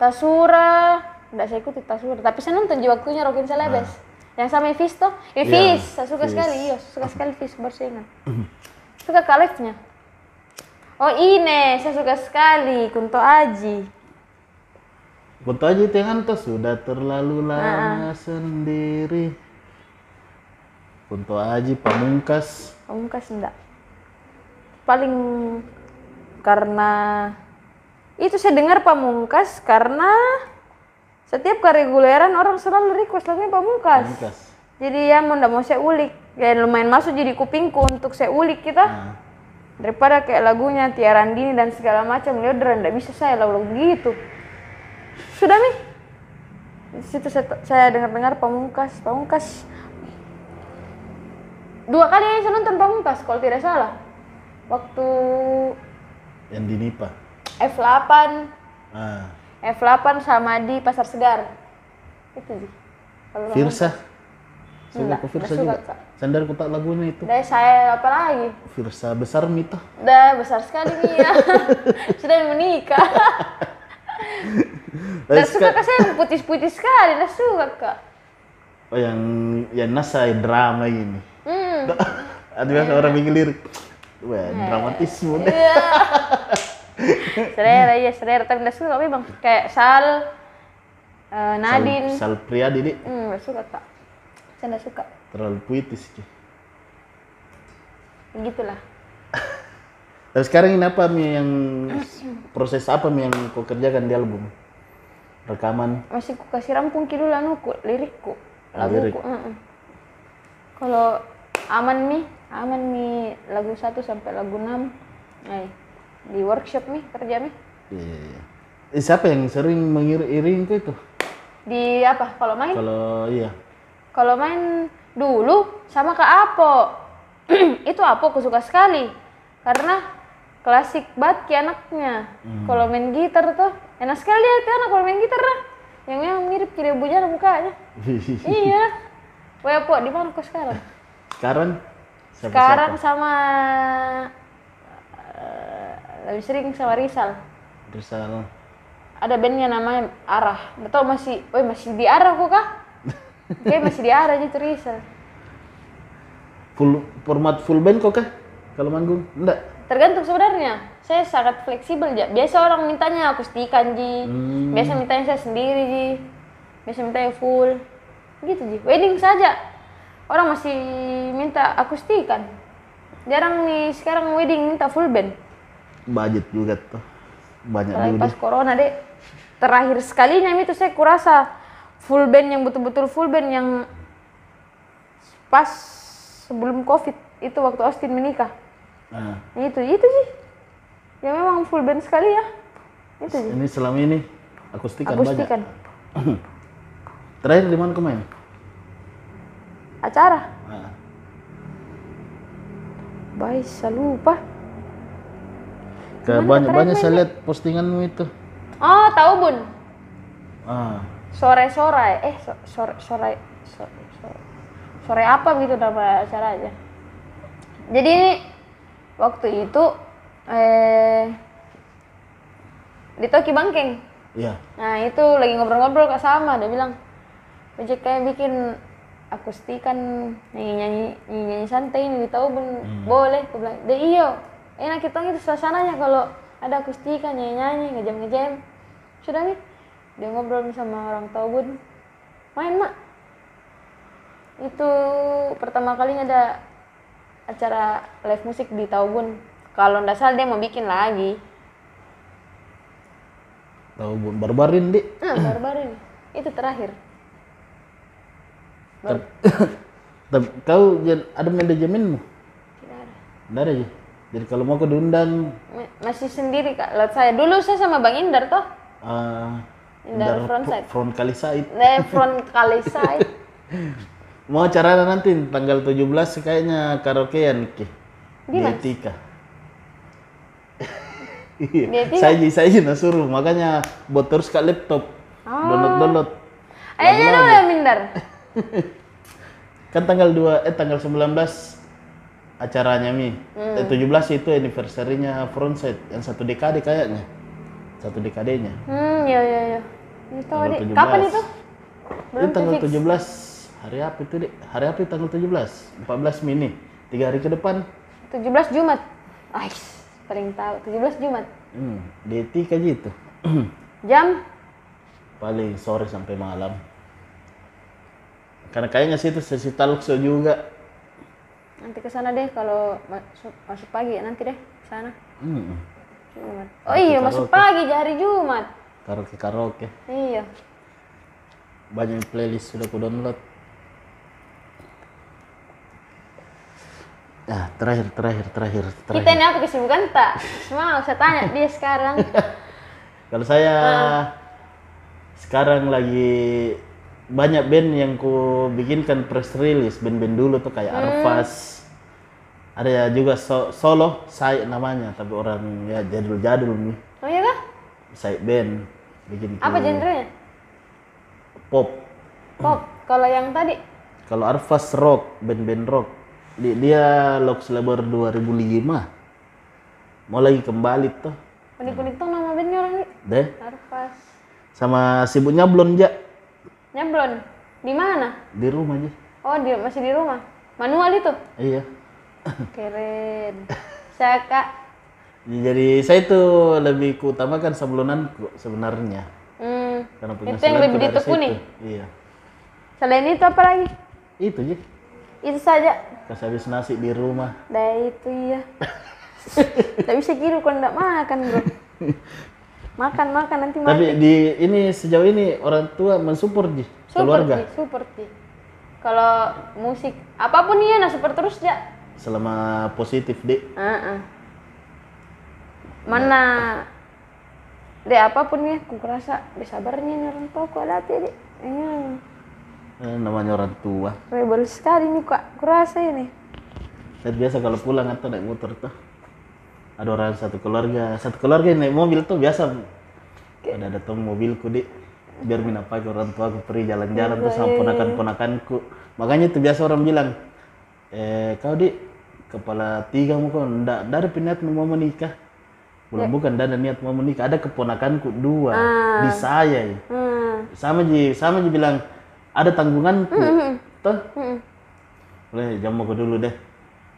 Tasura, tidak saya ikuti Tasura, tapi saya nonton di waktunya Rokin Celebes. Yang sama Ivis tuh, Ivis, saya suka Fis. sekali, iya, suka sekali saya ingat. suka kalefnya. Oh ini, saya suka sekali Kunto Aji. Kunto aja itu antos sudah terlalu lama sendiri. Kunto Aji Pamungkas. Pamungkas enggak. Paling karena itu saya dengar Pamungkas karena setiap kereguleran orang selalu request lagunya Pamungkas. Pamungkas. Jadi ya mau ndak mau saya ulik. Ya lumayan masuk jadi kupingku untuk saya ulik kita. Nah, Daripada kayak lagunya Tiarandini dan segala macam, Leodra ndak bisa saya lagu gitu. Sudah nih. Di situ saya, saya dengar-dengar Pamungkas, Pamungkas. Dua kali saya nonton Pamungkas kalau tidak salah. Waktu yang di Nipa. F8, Ah, F8 sama di Pasar Segar. Itu sih. Kalau Firsa. Enggak, ke Firsa juga. Kak. Sandar ku tak lagunya itu. Dari saya apa lagi? Firsa besar mito. Udah besar sekali nih ya. *laughs* Sudah menikah. *laughs* Tidak suka kak saya putih-putih sekali, tidak suka kak. Oh yang yang nasai drama ini. Hmm. *laughs* Ada biasa orang bikin lirik. Wah, dramatisme deh. Iya. Selera iya selera tapi tidak suka memang kayak Sal, eh, Nadine. Sal, Sal Priadi dik. Hmm, tidak suka kak. Saya tidak suka. Terlalu puitis. cuy. Begitulah. Tapi sekarang ini apa Mi, yang proses apa Mi, yang kau kerjakan di album? Rekaman. Masih ku kasih rampung ki dulu anuku, lirikku, lirik. laguku. heeh. Kalau aman nih, aman nih lagu 1 sampai lagu 6. Ay, di workshop nih kerja nih. Iya, iya, iya. Eh, siapa yang sering mengiring itu? Di apa? Kalau main? Kalau iya. Kalau main dulu sama Kak Apo. *clears throat* itu Apo aku suka sekali. Karena klasik banget ki anaknya. Kalau main gitar tuh enak sekali dia tuh anak kalau main gitar lah. Yang yang mirip kiri bujana mukanya. *laughs* iya. Woi Apo, di mana kau sekarang? sekarang siapa Sekarang sama lebih sering sama Rizal. Rizal. Ada bandnya namanya Arah. Nggak tahu masih, woi masih di Arah kok kah? *laughs* Kayak masih di Arah gitu Rizal. Full format full band kok kah? Kalau manggung? Enggak. Tergantung sebenarnya. Saya sangat fleksibel ya. Biasa orang mintanya akustikan ji. Hmm. Biasa mintanya saya sendiri ji. Biasa mintanya full. Gitu ji. Wedding saja. Orang masih minta akustikan. Jarang nih sekarang wedding minta full band. Budget juga tuh. banyak Apalagi dulu pas corona deh. Terakhir sekalinya itu saya kurasa full band yang betul-betul full band yang pas sebelum covid itu waktu Austin menikah. Nah, Itu itu sih. Ya memang full band sekali ya. Itu sih. ini selama ini akustikan, banyak. Akustikan. *coughs* Terakhir di mana kemarin? Acara. Nah, Baik, saya lupa. Ke banyak banyak saya lihat postinganmu itu. Oh, tahu bun. Ah, Sore-sore. Eh, so- sore sore sore sore, sore apa gitu nama acaranya. Jadi ini waktu itu eh di Toki Bangkeng. iya. Nah itu lagi ngobrol-ngobrol kak sama, dia bilang, Ojek kayak bikin akustikan nyanyi-nyanyi nyanyi santai ini tahu bun boleh, aku bilang, deh iyo, enak kita itu suasananya kalau ada akustikan nyanyi-nyanyi ngejam-ngejam, sudah nih, dia ngobrol sama orang tahu bun, main mak, itu pertama kalinya ada acara live musik di Taubun. Kalau ndak salah dia mau bikin lagi. Tahu Bu, barbarin di. Nah, baru-baru ini. Itu terakhir. Tapi *laughs* kau ada manajemenmu? Tidak ada. Tidak ada aja. Jadi kalau mau kau diundang Ma- Masih sendiri kak. Lihat saya dulu saya sama Bang Indar toh. ah, Indar Indar frontside. front kali Said. Nah, front kali saya. *laughs* Mau acara nanti tanggal 17 kayaknya karaokean Ki. Di Di mana? Etika. *laughs* Di Etika? saya saya saya suruh makanya buat terus ke laptop. Download download. Ayo dulu ya Mindar. *laughs* Kan tanggal 2 eh tanggal 19 acaranya Mi. Hmm. Eh, 17 itu anniversary-nya Frontside yang satu dekade kayaknya. Satu dekadenya. Hmm, ya ya ya. Itu Tanggal adik. 17. Kapan itu? Itu tanggal 17 hari apa itu dek? Hari apa itu tanggal 17? 14 Mei. Tiga hari ke depan. 17 Jumat. Ais, paling tahu. 17 Jumat. Hmm, di Etika gitu. *clears throat* Jam Paling sore sampai malam. Karena kayaknya situ sesi talkshow juga. Nanti ke sana deh kalau masuk, masuk pagi ya nanti deh ke sana. Hmm. Jumat. Oh iya masuk pagi hari Jumat. Karaoke karaoke. Iya. Banyak playlist sudah ku download. Nah, terakhir, terakhir, terakhir, terakhir. Kita ini apa kesibukan tak? Semua saya tanya dia sekarang. *laughs* Kalau saya sekarang lagi banyak band yang ku bikinkan press release band-band dulu tuh kayak Arfas. Ada juga so- solo, saya namanya, tapi orang ya jadul-jadul nih. Oh iya kah? Saya band bikin Apa genrenya? pop. Pop. Kalau yang tadi? Kalau Arfas rock, band-band rock. Di- Dia Lux Labor 2005. Mau lagi kembali tuh. Unik-unik tuh nama bandnya orang. Deh, Arfas. sama sibuk nyablon ja Nyablon. Di mana? di rumah aja. Oh, di, masih di rumah. Manual itu. Iya. *laughs* Keren. Saya kak. Jadi saya itu lebih keutamakan sablonanku sebenarnya. Hmm. Karena Itu yang lebih ditekuni. Iya. Selain itu apa lagi? Itu aja. Itu saja. Kas habis nasi di rumah. Dah itu iya. *laughs* Tidak bisa kira kalau tidak makan bro. *laughs* Makan makan nanti makan. Tapi di ini sejauh ini orang tua mensupport ji keluarga Super Ti. Kalau musik apa pun iya nah super terus ya. selama positif dek. Heeh. Mana deh apa pun ya, aku kerasa sabarnya nih orang tua aku ada deh. Ini Eh, namanya orang tua. rebel sekali nih kak, kurasa ini. Saya biasa kalau pulang atau naik motor tuh ada orang satu keluarga, satu keluarga yang naik mobil tuh biasa ada datang mobilku di biar mina pakai orang tua aku pergi jalan-jalan tuh sama ponakan-ponakanku. Makanya itu biasa orang bilang, eh kau di kepala tiga mau kau ndak ada niat mau menikah. Belum bukan ndak ada niat mau menikah, ada keponakanku dua di saya. ya. Hmm. Sama ji, sama ji bilang ada tanggunganku. Tuh, Hmm. boleh jam aku dulu deh.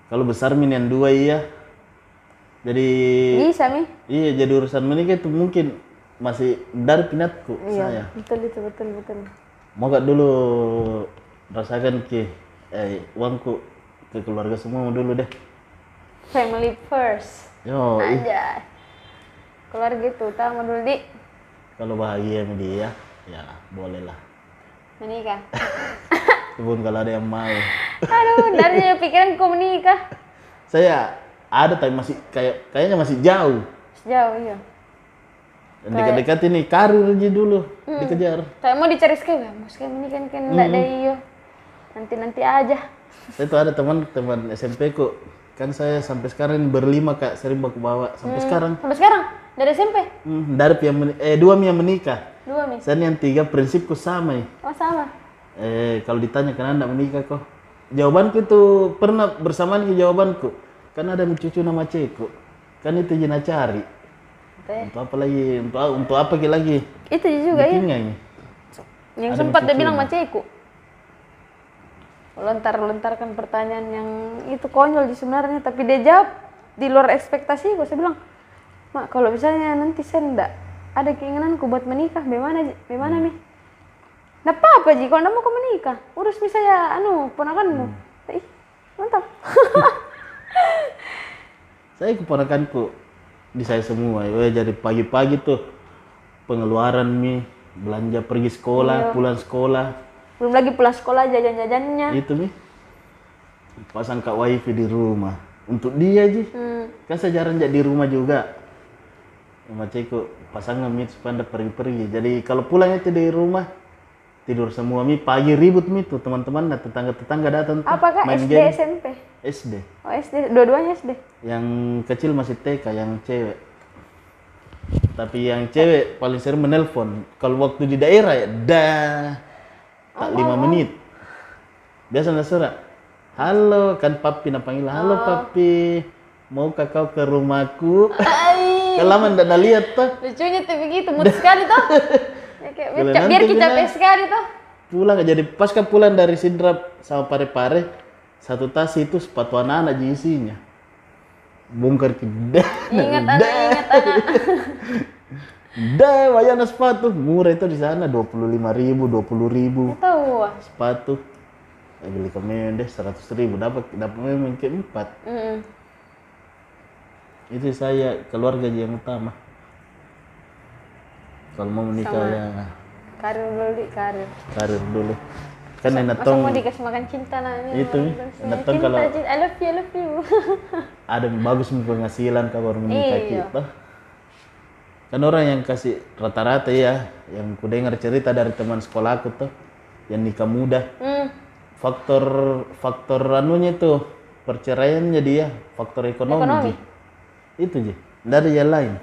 Kalau besar min yang dua iya. Jadi Bisa mi? iya jadi urusan menikah itu mungkin masih dari pinatku saya. Betul itu betul betul. Mau gak dulu rasakan ki eh uangku ke keluarga semua dulu deh. Family first. Yo, Aja. keluarga itu utama dulu di kalau bahagia sama dia ya boleh lah menikah Walaupun kalau ada yang mau aduh dari pikiran kau menikah saya ada tapi masih kayak kayaknya masih jauh. Sejauh iya. Dan dekat-dekat ini karir aja dulu dikejar. Kayak mau dicari sekali mau sekali menikah kan enggak ada iyo nanti nanti aja. Saya tuh ada teman teman SMP ku. Kan saya sampai sekarang ini berlima kak. Sering baku bawa sampai sekarang. Sampai sekarang? Dari SMP hmm, dari yang eh dua yang menikah. Dua mi saya yang tiga prinsipku sama ya. oh sama. Eh kalau ditanya kenapa enggak menikah kok? Jawabanku itu pernah bersamaan ke jawabanku kan ada cucu nama Ceko. Kan itu jina cari. Ya. untuk apa lagi? Untuk untuk apa lagi itu juga ya. yang sempat dia bilang maceku lontar lontarkan pertanyaan yang itu konyol sih sebenarnya tapi dia jawab di luar ekspektasi gue saya bilang mak kalau misalnya nanti saya enggak ada keinginanku buat menikah bagaimana bagaimana mi? Nggak apa-apa Ji, kalau mau kau menikah urus misalnya anu ponakanmu. Ih mantap *laughs* saya keponakanku di saya semua ya jadi pagi-pagi tuh pengeluaran mi. Belanja pergi sekolah pulang sekolah. Belum lagi pulang sekolah jajan-jajannya. Itu mi. Pasang kak wifi di rumah. Untuk dia aja hmm. kan saya jarang jadi di rumah juga. Sama Ceko pasang mi supaya pergi-pergi. Jadi kalau pulang itu di rumah tidur semua. Mi pagi ribut mi tuh teman-teman dan tetangga-tetangga datang tuh, apakah main SD game. SMP SD oh SD dua-duanya SD yang kecil masih TK yang cewek. Tapi yang cewek paling sering menelpon. Kalau waktu di daerah ya dah. Tak lima menit. Biasa nggak surat halo kan papi nak panggil. Halo papi. Mau kau ke rumahku? Ai. kan nak lihat tuh lucunya tuh begitu mood sekali tuh *laughs* kayak Kalau biar, kita sekali tuh pulang jadi pas kan pulang dari sidrap sama pare-pare satu tas itu sepatu anak-anak isinya bongkar ke dah ingat *laughs* anak ingat anak. *laughs* Bayar sepatu. Murah itu di sana dua puluh lima ribu dua puluh ribu. Tahu. Ah. sepatu. Eh, beli kami deh seratus ribu. Dapat dapat memang ke empat. Mm-mm. itu saya keluarga yang utama kalau mau menikah ya. karir dulu di karir. Karir dulu. Kan masa tong mau dikasih makan cinta ini Itu, kalau- cinta, I love you I love you. *laughs* Ada yang bagus penghasilan kalau baru menikah Iya. kita. Kan orang yang kasih rata-rata ya yang ku dengar cerita dari teman sekolahku tuh yang nikah muda. Hmm. faktor faktor anunya tuh perceraiannya dia faktor ekonomi, Ekonomi. Itu Ji. dari yang lain.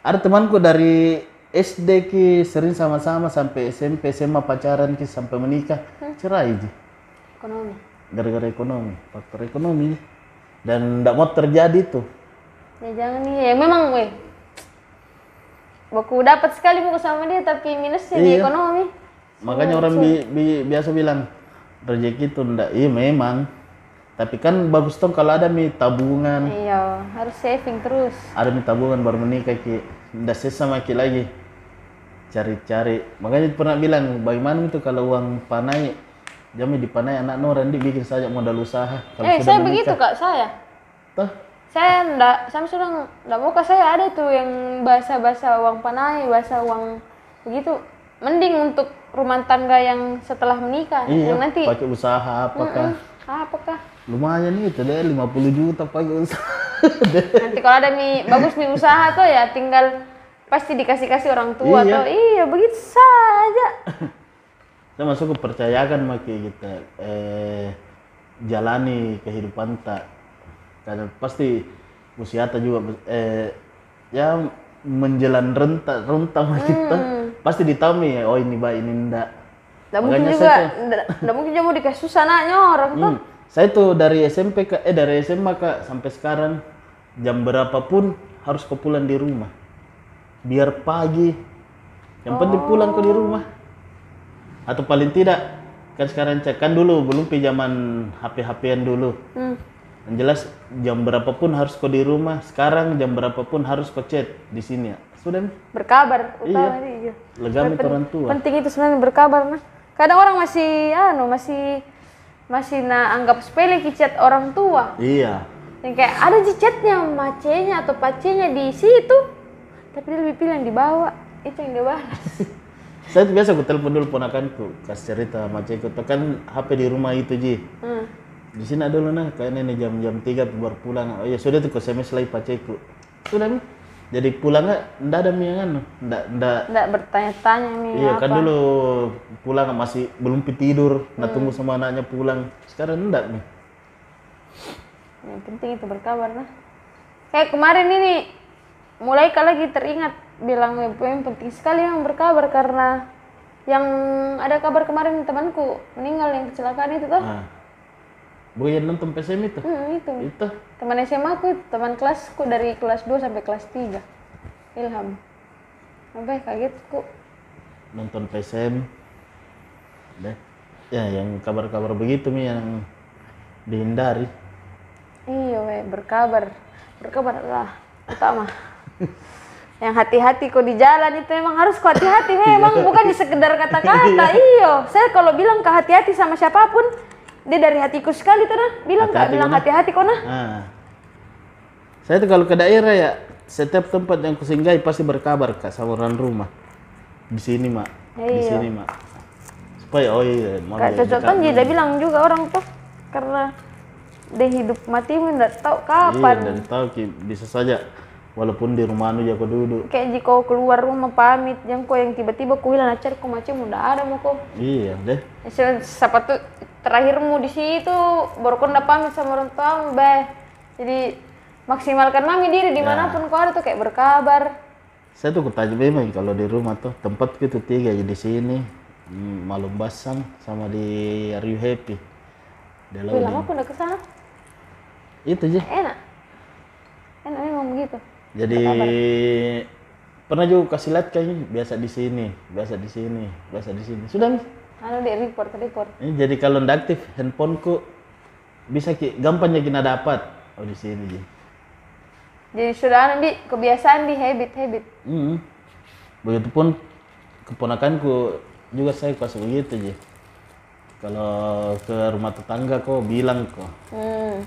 Ada temanku dari SD ki sering sama-sama sampai SMP SMA pacaran ki sampai menikah. Cerai Ji. ekonomi? Gara-gara ekonomi faktor ekonomi dan tidak mau terjadi tuh ya jangan nih yang memang weh. Baku dapat sekali buku sama dia tapi minusnya di Iya. ekonomi. Makanya orang bi- bi- biasa bilang rezeki itu ndak. Iya memang. Tapi kan bagus tuh kalau ada mi tabungan. Iya harus saving terus. Ada mi tabungan baru menikah ki ndak sesama ki lagi cari-cari. Makanya pernah bilang bagaimana itu kalau uang panai jami dipanai anak orang di bikin saja modal usaha. Kalau eh sudah saya menikah. begitu kak saya. Toh? Saya ndak saya sudah ndak mau kak. Saya ada tuh yang bahasa bahasa uang panai bahasa uang begitu. Mending untuk rumah tangga yang setelah menikah. Iya yang nanti pakai usaha apakah? Apakah? Lumayan itu deh 50 juta pakai usaha. Nanti kalau ada nih bagus nih usaha tuh ya tinggal pasti dikasih kasih orang tua Iya. tuh iya begitu saja *laughs* saya masuk kepercayaan maki kita eh jalani kehidupan tak karena pasti usia ta juga eh ya menjelan renta renta sama kita pasti ditami ya oh ini baik ini enggak nggak mungkin juga nggak mungkin juga mau dikasih susah naknya orang tuh Hmm. Saya tuh dari SMP ke eh dari SMA kak sampai sekarang jam berapapun harus kau pulang di rumah. Biar pagi. Yang penting pulang kau di rumah. Atau paling tidak kan sekarang cek kan dulu belum ke zaman HP-HPan dulu. hmm. Yang jelas jam berapapun harus kau di rumah. Sekarang jam berapapun harus kau chat di sini ya. Sudah berkabar utama iya. legami ke orang tua. penting itu sebenarnya berkabar nah kadang orang masih anu masih masih na anggap sepele chat orang tua Iya. yang kayak ada chatnya macenya atau pacenya di situ Tapi dia lebih pilih yang dibawa. Itu yang dia balas. *laughs* Saya tuh biasa aku telepon dulu ponakanku, kasih cerita sama ceko. Kan HP di rumah itu ji. Hmm. Di sini ada dulu nah, kayaknya ini jam-jam tiga baru pulang. Oh ya sudah tuh ke SMS lagi paceku. Sudah mi. Jadi pulang nggak? Nggak ada mi yang anu. Nggak, nggak. Nggak bertanya-tanya nih Iya apa. kan dulu pulang masih belum tidur. Nah tunggu sama anaknya pulang. Sekarang enggak mi. Yang penting itu berkabar lah. Kayak kemarin ini mulai kali lagi teringat bilang "Eh, yang penting sekali yang berkabar karena yang ada kabar kemarin temanku meninggal yang kecelakaan itu tuh. Nah. Bukan nonton PSM itu. Hmm, itu. Itu. Teman SMA aku, teman kelasku dari kelas 2 sampai kelas 3. Ilham. Sampai kaget ku. nonton PSM deh ya yang kabar-kabar begitu mi yang dihindari Iya, we, berkabar. Berkabar lah utama. Yang hati-hati kok di jalan itu memang harus kok hati-hati memang bukan di sekedar kata-kata. Iyo saya kalau bilang ke hati-hati sama siapa pun dia dari hatiku sekali tuh nah bilang kak Hati-hati bilang hati-hati kok nah ah. Saya tuh kalau ke daerah ya setiap tempat yang kusinggahi pasti berkabar kak sama orang rumah. Di sini mak. Di Iya. sini mak. Supaya oh iya mau Kak cocok kan dia bilang juga orang tuh karena dia hidup mati nggak tahu iya kapan. dan tahu bisa saja walaupun di rumah anu ya kau duduk Kayak jika keluar rumah pamit, yang kau yang tiba-tiba kau hilang acar kau macam udah ada mau kau. iya deh Ya, Siapa tuh terakhirmu di situ baru kau pamit sama orang tua be. Jadi maksimalkan mami diri di mana pun kau ada tuh kayak berkabar. saya tuh kutanya memang kalau di rumah tuh tempat itu tiga ya di sini hmm, Malum Basang sama di Are You Happy Wih, lama aku udah ke sana. itu aja Enak. Enak memang begitu. Jadi pernah juga kasih lihat kayaknya biasa di sini, biasa di sini, biasa di sini. Sudah nih. Anu di report, report. Ini jadi kalau ndak aktif handphoneku bisa ki gampangnya kita dapat. Oh di sini ji. Jadi sudah di kebiasaan di habit, habit. Hmm. Begitupun keponakanku juga saya kasih begitu ji. Kalau ke rumah tetangga kok bilang kok. Hmm.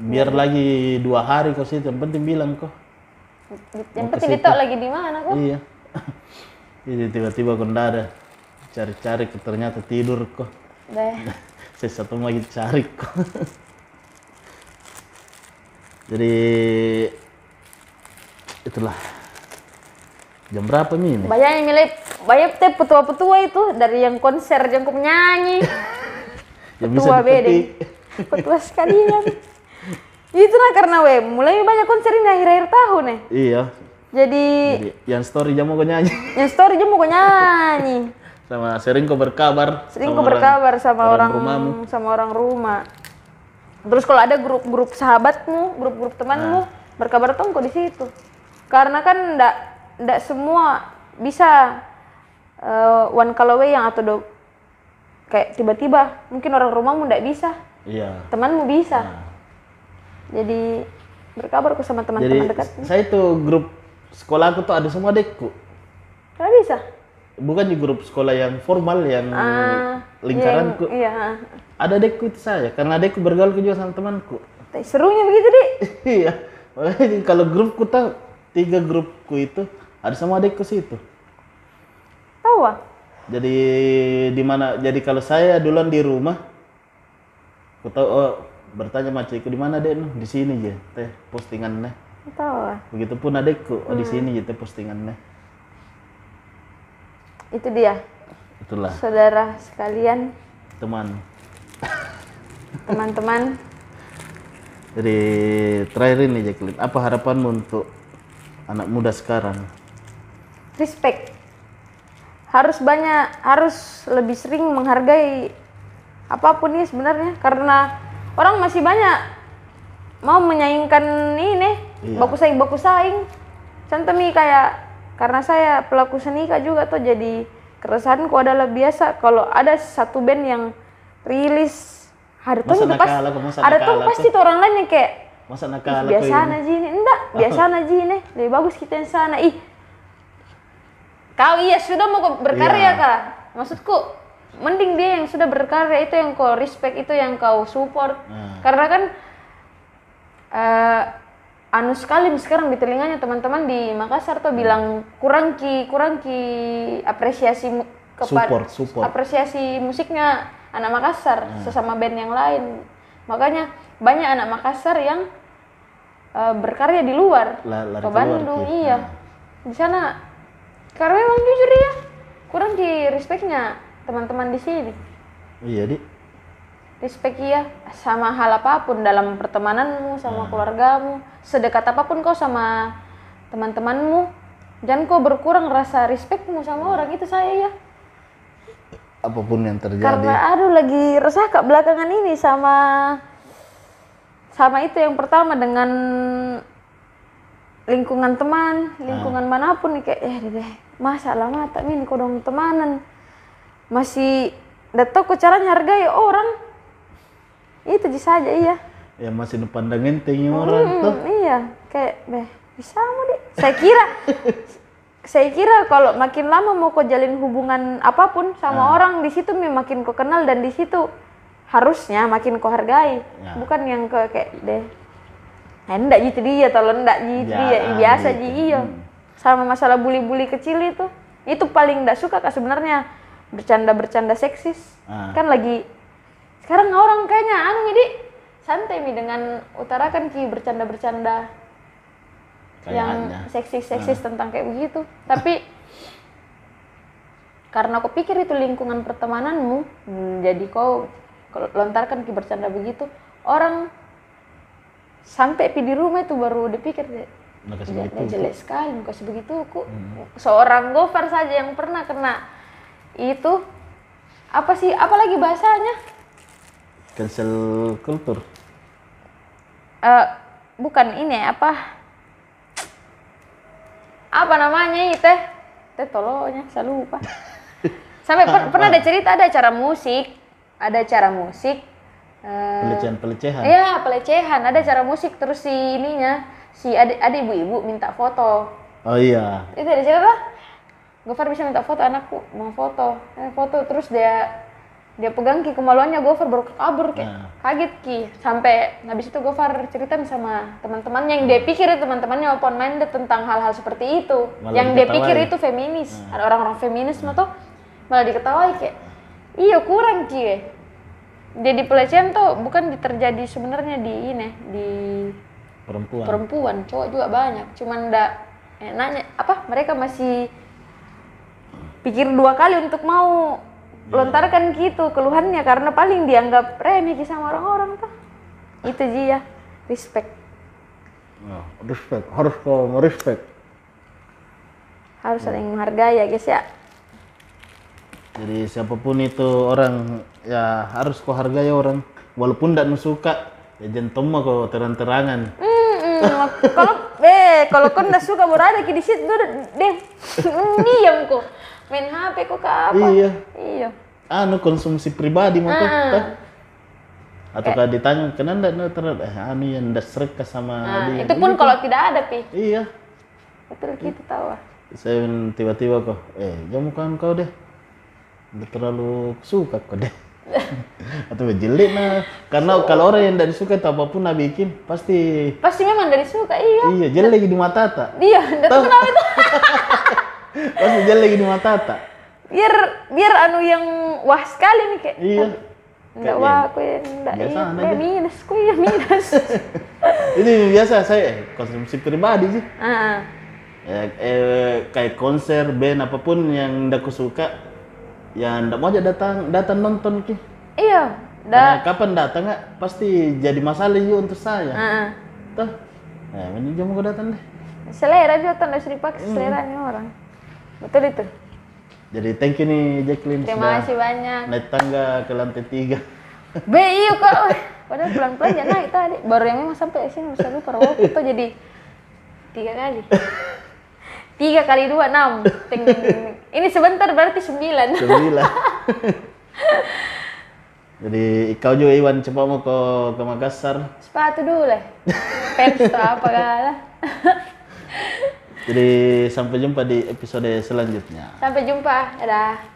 Biar lagi dua hari kok sih, yang penting bilang kok. Yang penting tahu lagi di mana kok. Iya. Jadi *laughs* tiba-tiba kok ndak ada. Cari-cari ternyata tidur kok. Saya *laughs* satu lagi cari kok. *laughs* Jadi itulah jam berapa nih yang milih, banyak teh petua-petua itu dari yang konser yang. Ya bisa Petua beda. Petua sekalian. Itu nah karena we mulai banyak konser ini akhir-akhir tahun nih. Iya. Jadi Jadi yang story jamu kok nyanyi yang story juga mau nyanyi. *laughs* sama sering kok berkabar. Sering kok berkabar sama orang, rumahmu. sama orang rumah. Terus kalau ada grup-grup sahabatmu, grup-grup temanmu, Nah. berkabar tuh kok di situ. Karena kan ndak ndak semua bisa eh, one call away yang atau do, kayak tiba-tiba mungkin orang rumahmu ndak bisa, Iya. temanmu bisa. Nah. Jadi berkabar kok sama teman-teman dekat. saya tuh grup sekolahku tuh ada semua dekku. Nggak bisa. Bukan di grup sekolah yang formal yang Ah, lingkaranku. Iya. Ada dekku itu saya karena dekku bergaul juga sama temanku. Tapi Serunya begitu deh. *laughs* iya. Makanya kalau grupku tuh tiga grupku itu ada sama adekku situ. Tahu ah? Jadi di mana? Jadi kalau saya duluan di rumah, aku tahu oh bertanya macamku di mana dek? Di sini aja teh postingannya. Tahu ah. Begitupun adekku, oh di sini aja teh postingannya. Itu dia. Itulah Saudara sekalian, teman. teman-teman, Jadi terakhir ini Jacqueline, apa harapanmu untuk anak muda sekarang? respect. Harus banyak, harus lebih sering menghargai apa pun ini sebenarnya karena orang masih banyak mau menyaingkan ini, Iya. baku saing baku saing. Contoh nih kayak karena saya pelaku seni kak juga tuh jadi keresahanku adalah biasa kalau ada satu band yang rilis ada tuh Masa itu pas ada tuh pasti tuh orang lain yang kayak Masa nakal biasa aja ini enggak *laughs* biasa aja ini lebih bagus kita yang sana ih kau iya sudah mau kau berkarya Iya. kak maksudku mending dia yang sudah berkarya itu yang kau respect itu yang kau support. Nah. karena kan eh, anu sekali sekarang di telinganya teman-teman di Makassar tuh bilang kurang ki kurang ki apresiasi kepada Support, support. apresiasi musiknya anak Makassar sesama band yang lain. Makanya banyak anak Makassar yang eh, berkarya di luar. La- lari ke keluar, Bandung Ki. iya. Di sana karena memang jujur ya kurang di respectnya teman-teman di sini. Iya di respect ya sama hal apa pun dalam pertemananmu sama keluargamu sedekat apa pun kau sama teman-temanmu. Jangan kau berkurang rasa respectmu sama orang itu saya ya apa pun yang terjadi. Karena aduh lagi resah kak belakangan ini sama sama itu yang pertama dengan lingkungan teman lingkungan mana pun nih kayak eh deh masa lama tak ini kau dong temanan masih tau kok caranya hargai orang itu aja saja iya ya masih dipandangin tinggi orang tuh Hmm, iya, kayak beh bisa mau deh. Saya kira *laughs* saya kira kalau makin lama mau kau jalin hubungan apa pun sama orang di situ makin kau kenal dan di situ harusnya makin kau hargai. Ya. Bukan yang ke kayak deh hendak gitu dia atau ndak gitu Ya, dia biasa gitu. ji iya. Sama masalah bully-bully kecil itu. Itu paling ndak suka kak sebenarnya bercanda-bercanda seksis. Ah. Kan lagi sekarang orang kayaknya anu jadi santai mi dengan utarakan ki bercanda-bercanda yang seksis-seksis tentang kayak begitu. Tapi *laughs* karena aku pikir itu lingkungan pertemananmu, hmm, jadi kau kalau lontarkan ki bercanda begitu, orang sampai pi di rumah itu baru dipikir kasih "Dia- begitu. dia jelek sekali muka sebegitu ku seorang gofar saja yang pernah kena itu apa sih apalagi bahasanya? Cancel culture Eh, bukan ini apa? Apa namanya itu teh? Tolonya saya lupa. *laughs* Sampai per- pernah ada cerita ada acara musik ada acara musik eh, pelecehan pelecehan Iya pelecehan ada acara musik terus si ininya si adik ada ibu-ibu minta foto. Oh iya. Itu ada cerita Gofar bisa minta foto anakku mau foto. Eh, foto terus dia dia pegang ki kemaluannya Gofar baru kabur kayak Nah. kaget ki. Sampai habis itu Gofar cerita sama teman-temannya yang dia pikir teman-temannya open minded tentang hal-hal seperti itu. Malah yang dia diketawain. pikir itu feminis. Ada orang-orang feminis mah tuh malah diketahui kayak iya kurang ki. Jadi pelecehan tuh bukan di- terjadi sebenarnya di ini di perempuan. perempuan. Cowok juga banyak. Cuman ndak enaknya apa mereka masih pikir dua kali untuk mau. Lontarkan gitu keluhannya karena paling dianggap remeh sama orang-orang tuh. Itu Ji ya respect. Oh, respect. Harus kau respect. Harus saling menghargai ya guys ya. Jadi siapa pun itu orang ya harus kau hargai orang. Walaupun tidak suka ya jangan toma kau terang-terangan. Hmm, hmm, *laughs* kalau eh kalau kau nggak suka berada di situ deh. *laughs* Diam kok main HP kok ke apa? Iya. Iya. Anu konsumsi pribadi mau Ah. atau kalau ditanya kenapa ndak neutral eh anu yang ndak serka sama nah, dia? itu pun kalau tidak ada pi. Iya. Betul gitu tahu ah. saya tiba-tiba kok eh jamu kan kau deh. Udah terlalu suka kau deh. *laughs* Atau jelek nah. Karena kalau orang yang tidak suka atau apa pun nak bikin pasti pasti memang dari suka iya. Iya jelek di mata tak? Nggak tahu kenapa itu pasti jelek di mata tak biar biar anu yang wah sekali nih kayak iya. Enggak wah aku ya enggak Biasa iya aja. eh, minus ku ya minus. *laughs* Itu biasa saya eh, konsumsi pribadi sih. Ah ya, eh, kayak konser band apa pun yang tidak suka ya ndak mau aja datang datang nonton ki. Iya dah. Karena kapan datang nggak pasti jadi masalah juga untuk saya. Ah Tuh. Nah, ini jam gue datang deh. selera juga tuh harus dipakai seleranya orang betul itu. Jadi thank you nih Jacqueline terima sudah kasih banyak. naik tangga ke lantai tiga. *laughs* be iya kok Wah, padahal pelan pelan ya naik tadi. Baru yang memang sampai sini bisa lupa rawa itu jadi tiga kali. *laughs* Tiga kali dua enam. Ting, ting, ting. ini sebentar berarti sembilan. Sembilan. *laughs* Jadi kau juga Iwan coba mau ke ke Makassar. sepatu dulu lah. Tuh apa kala Jadi sampai jumpa di episode selanjutnya. sampai jumpa dadah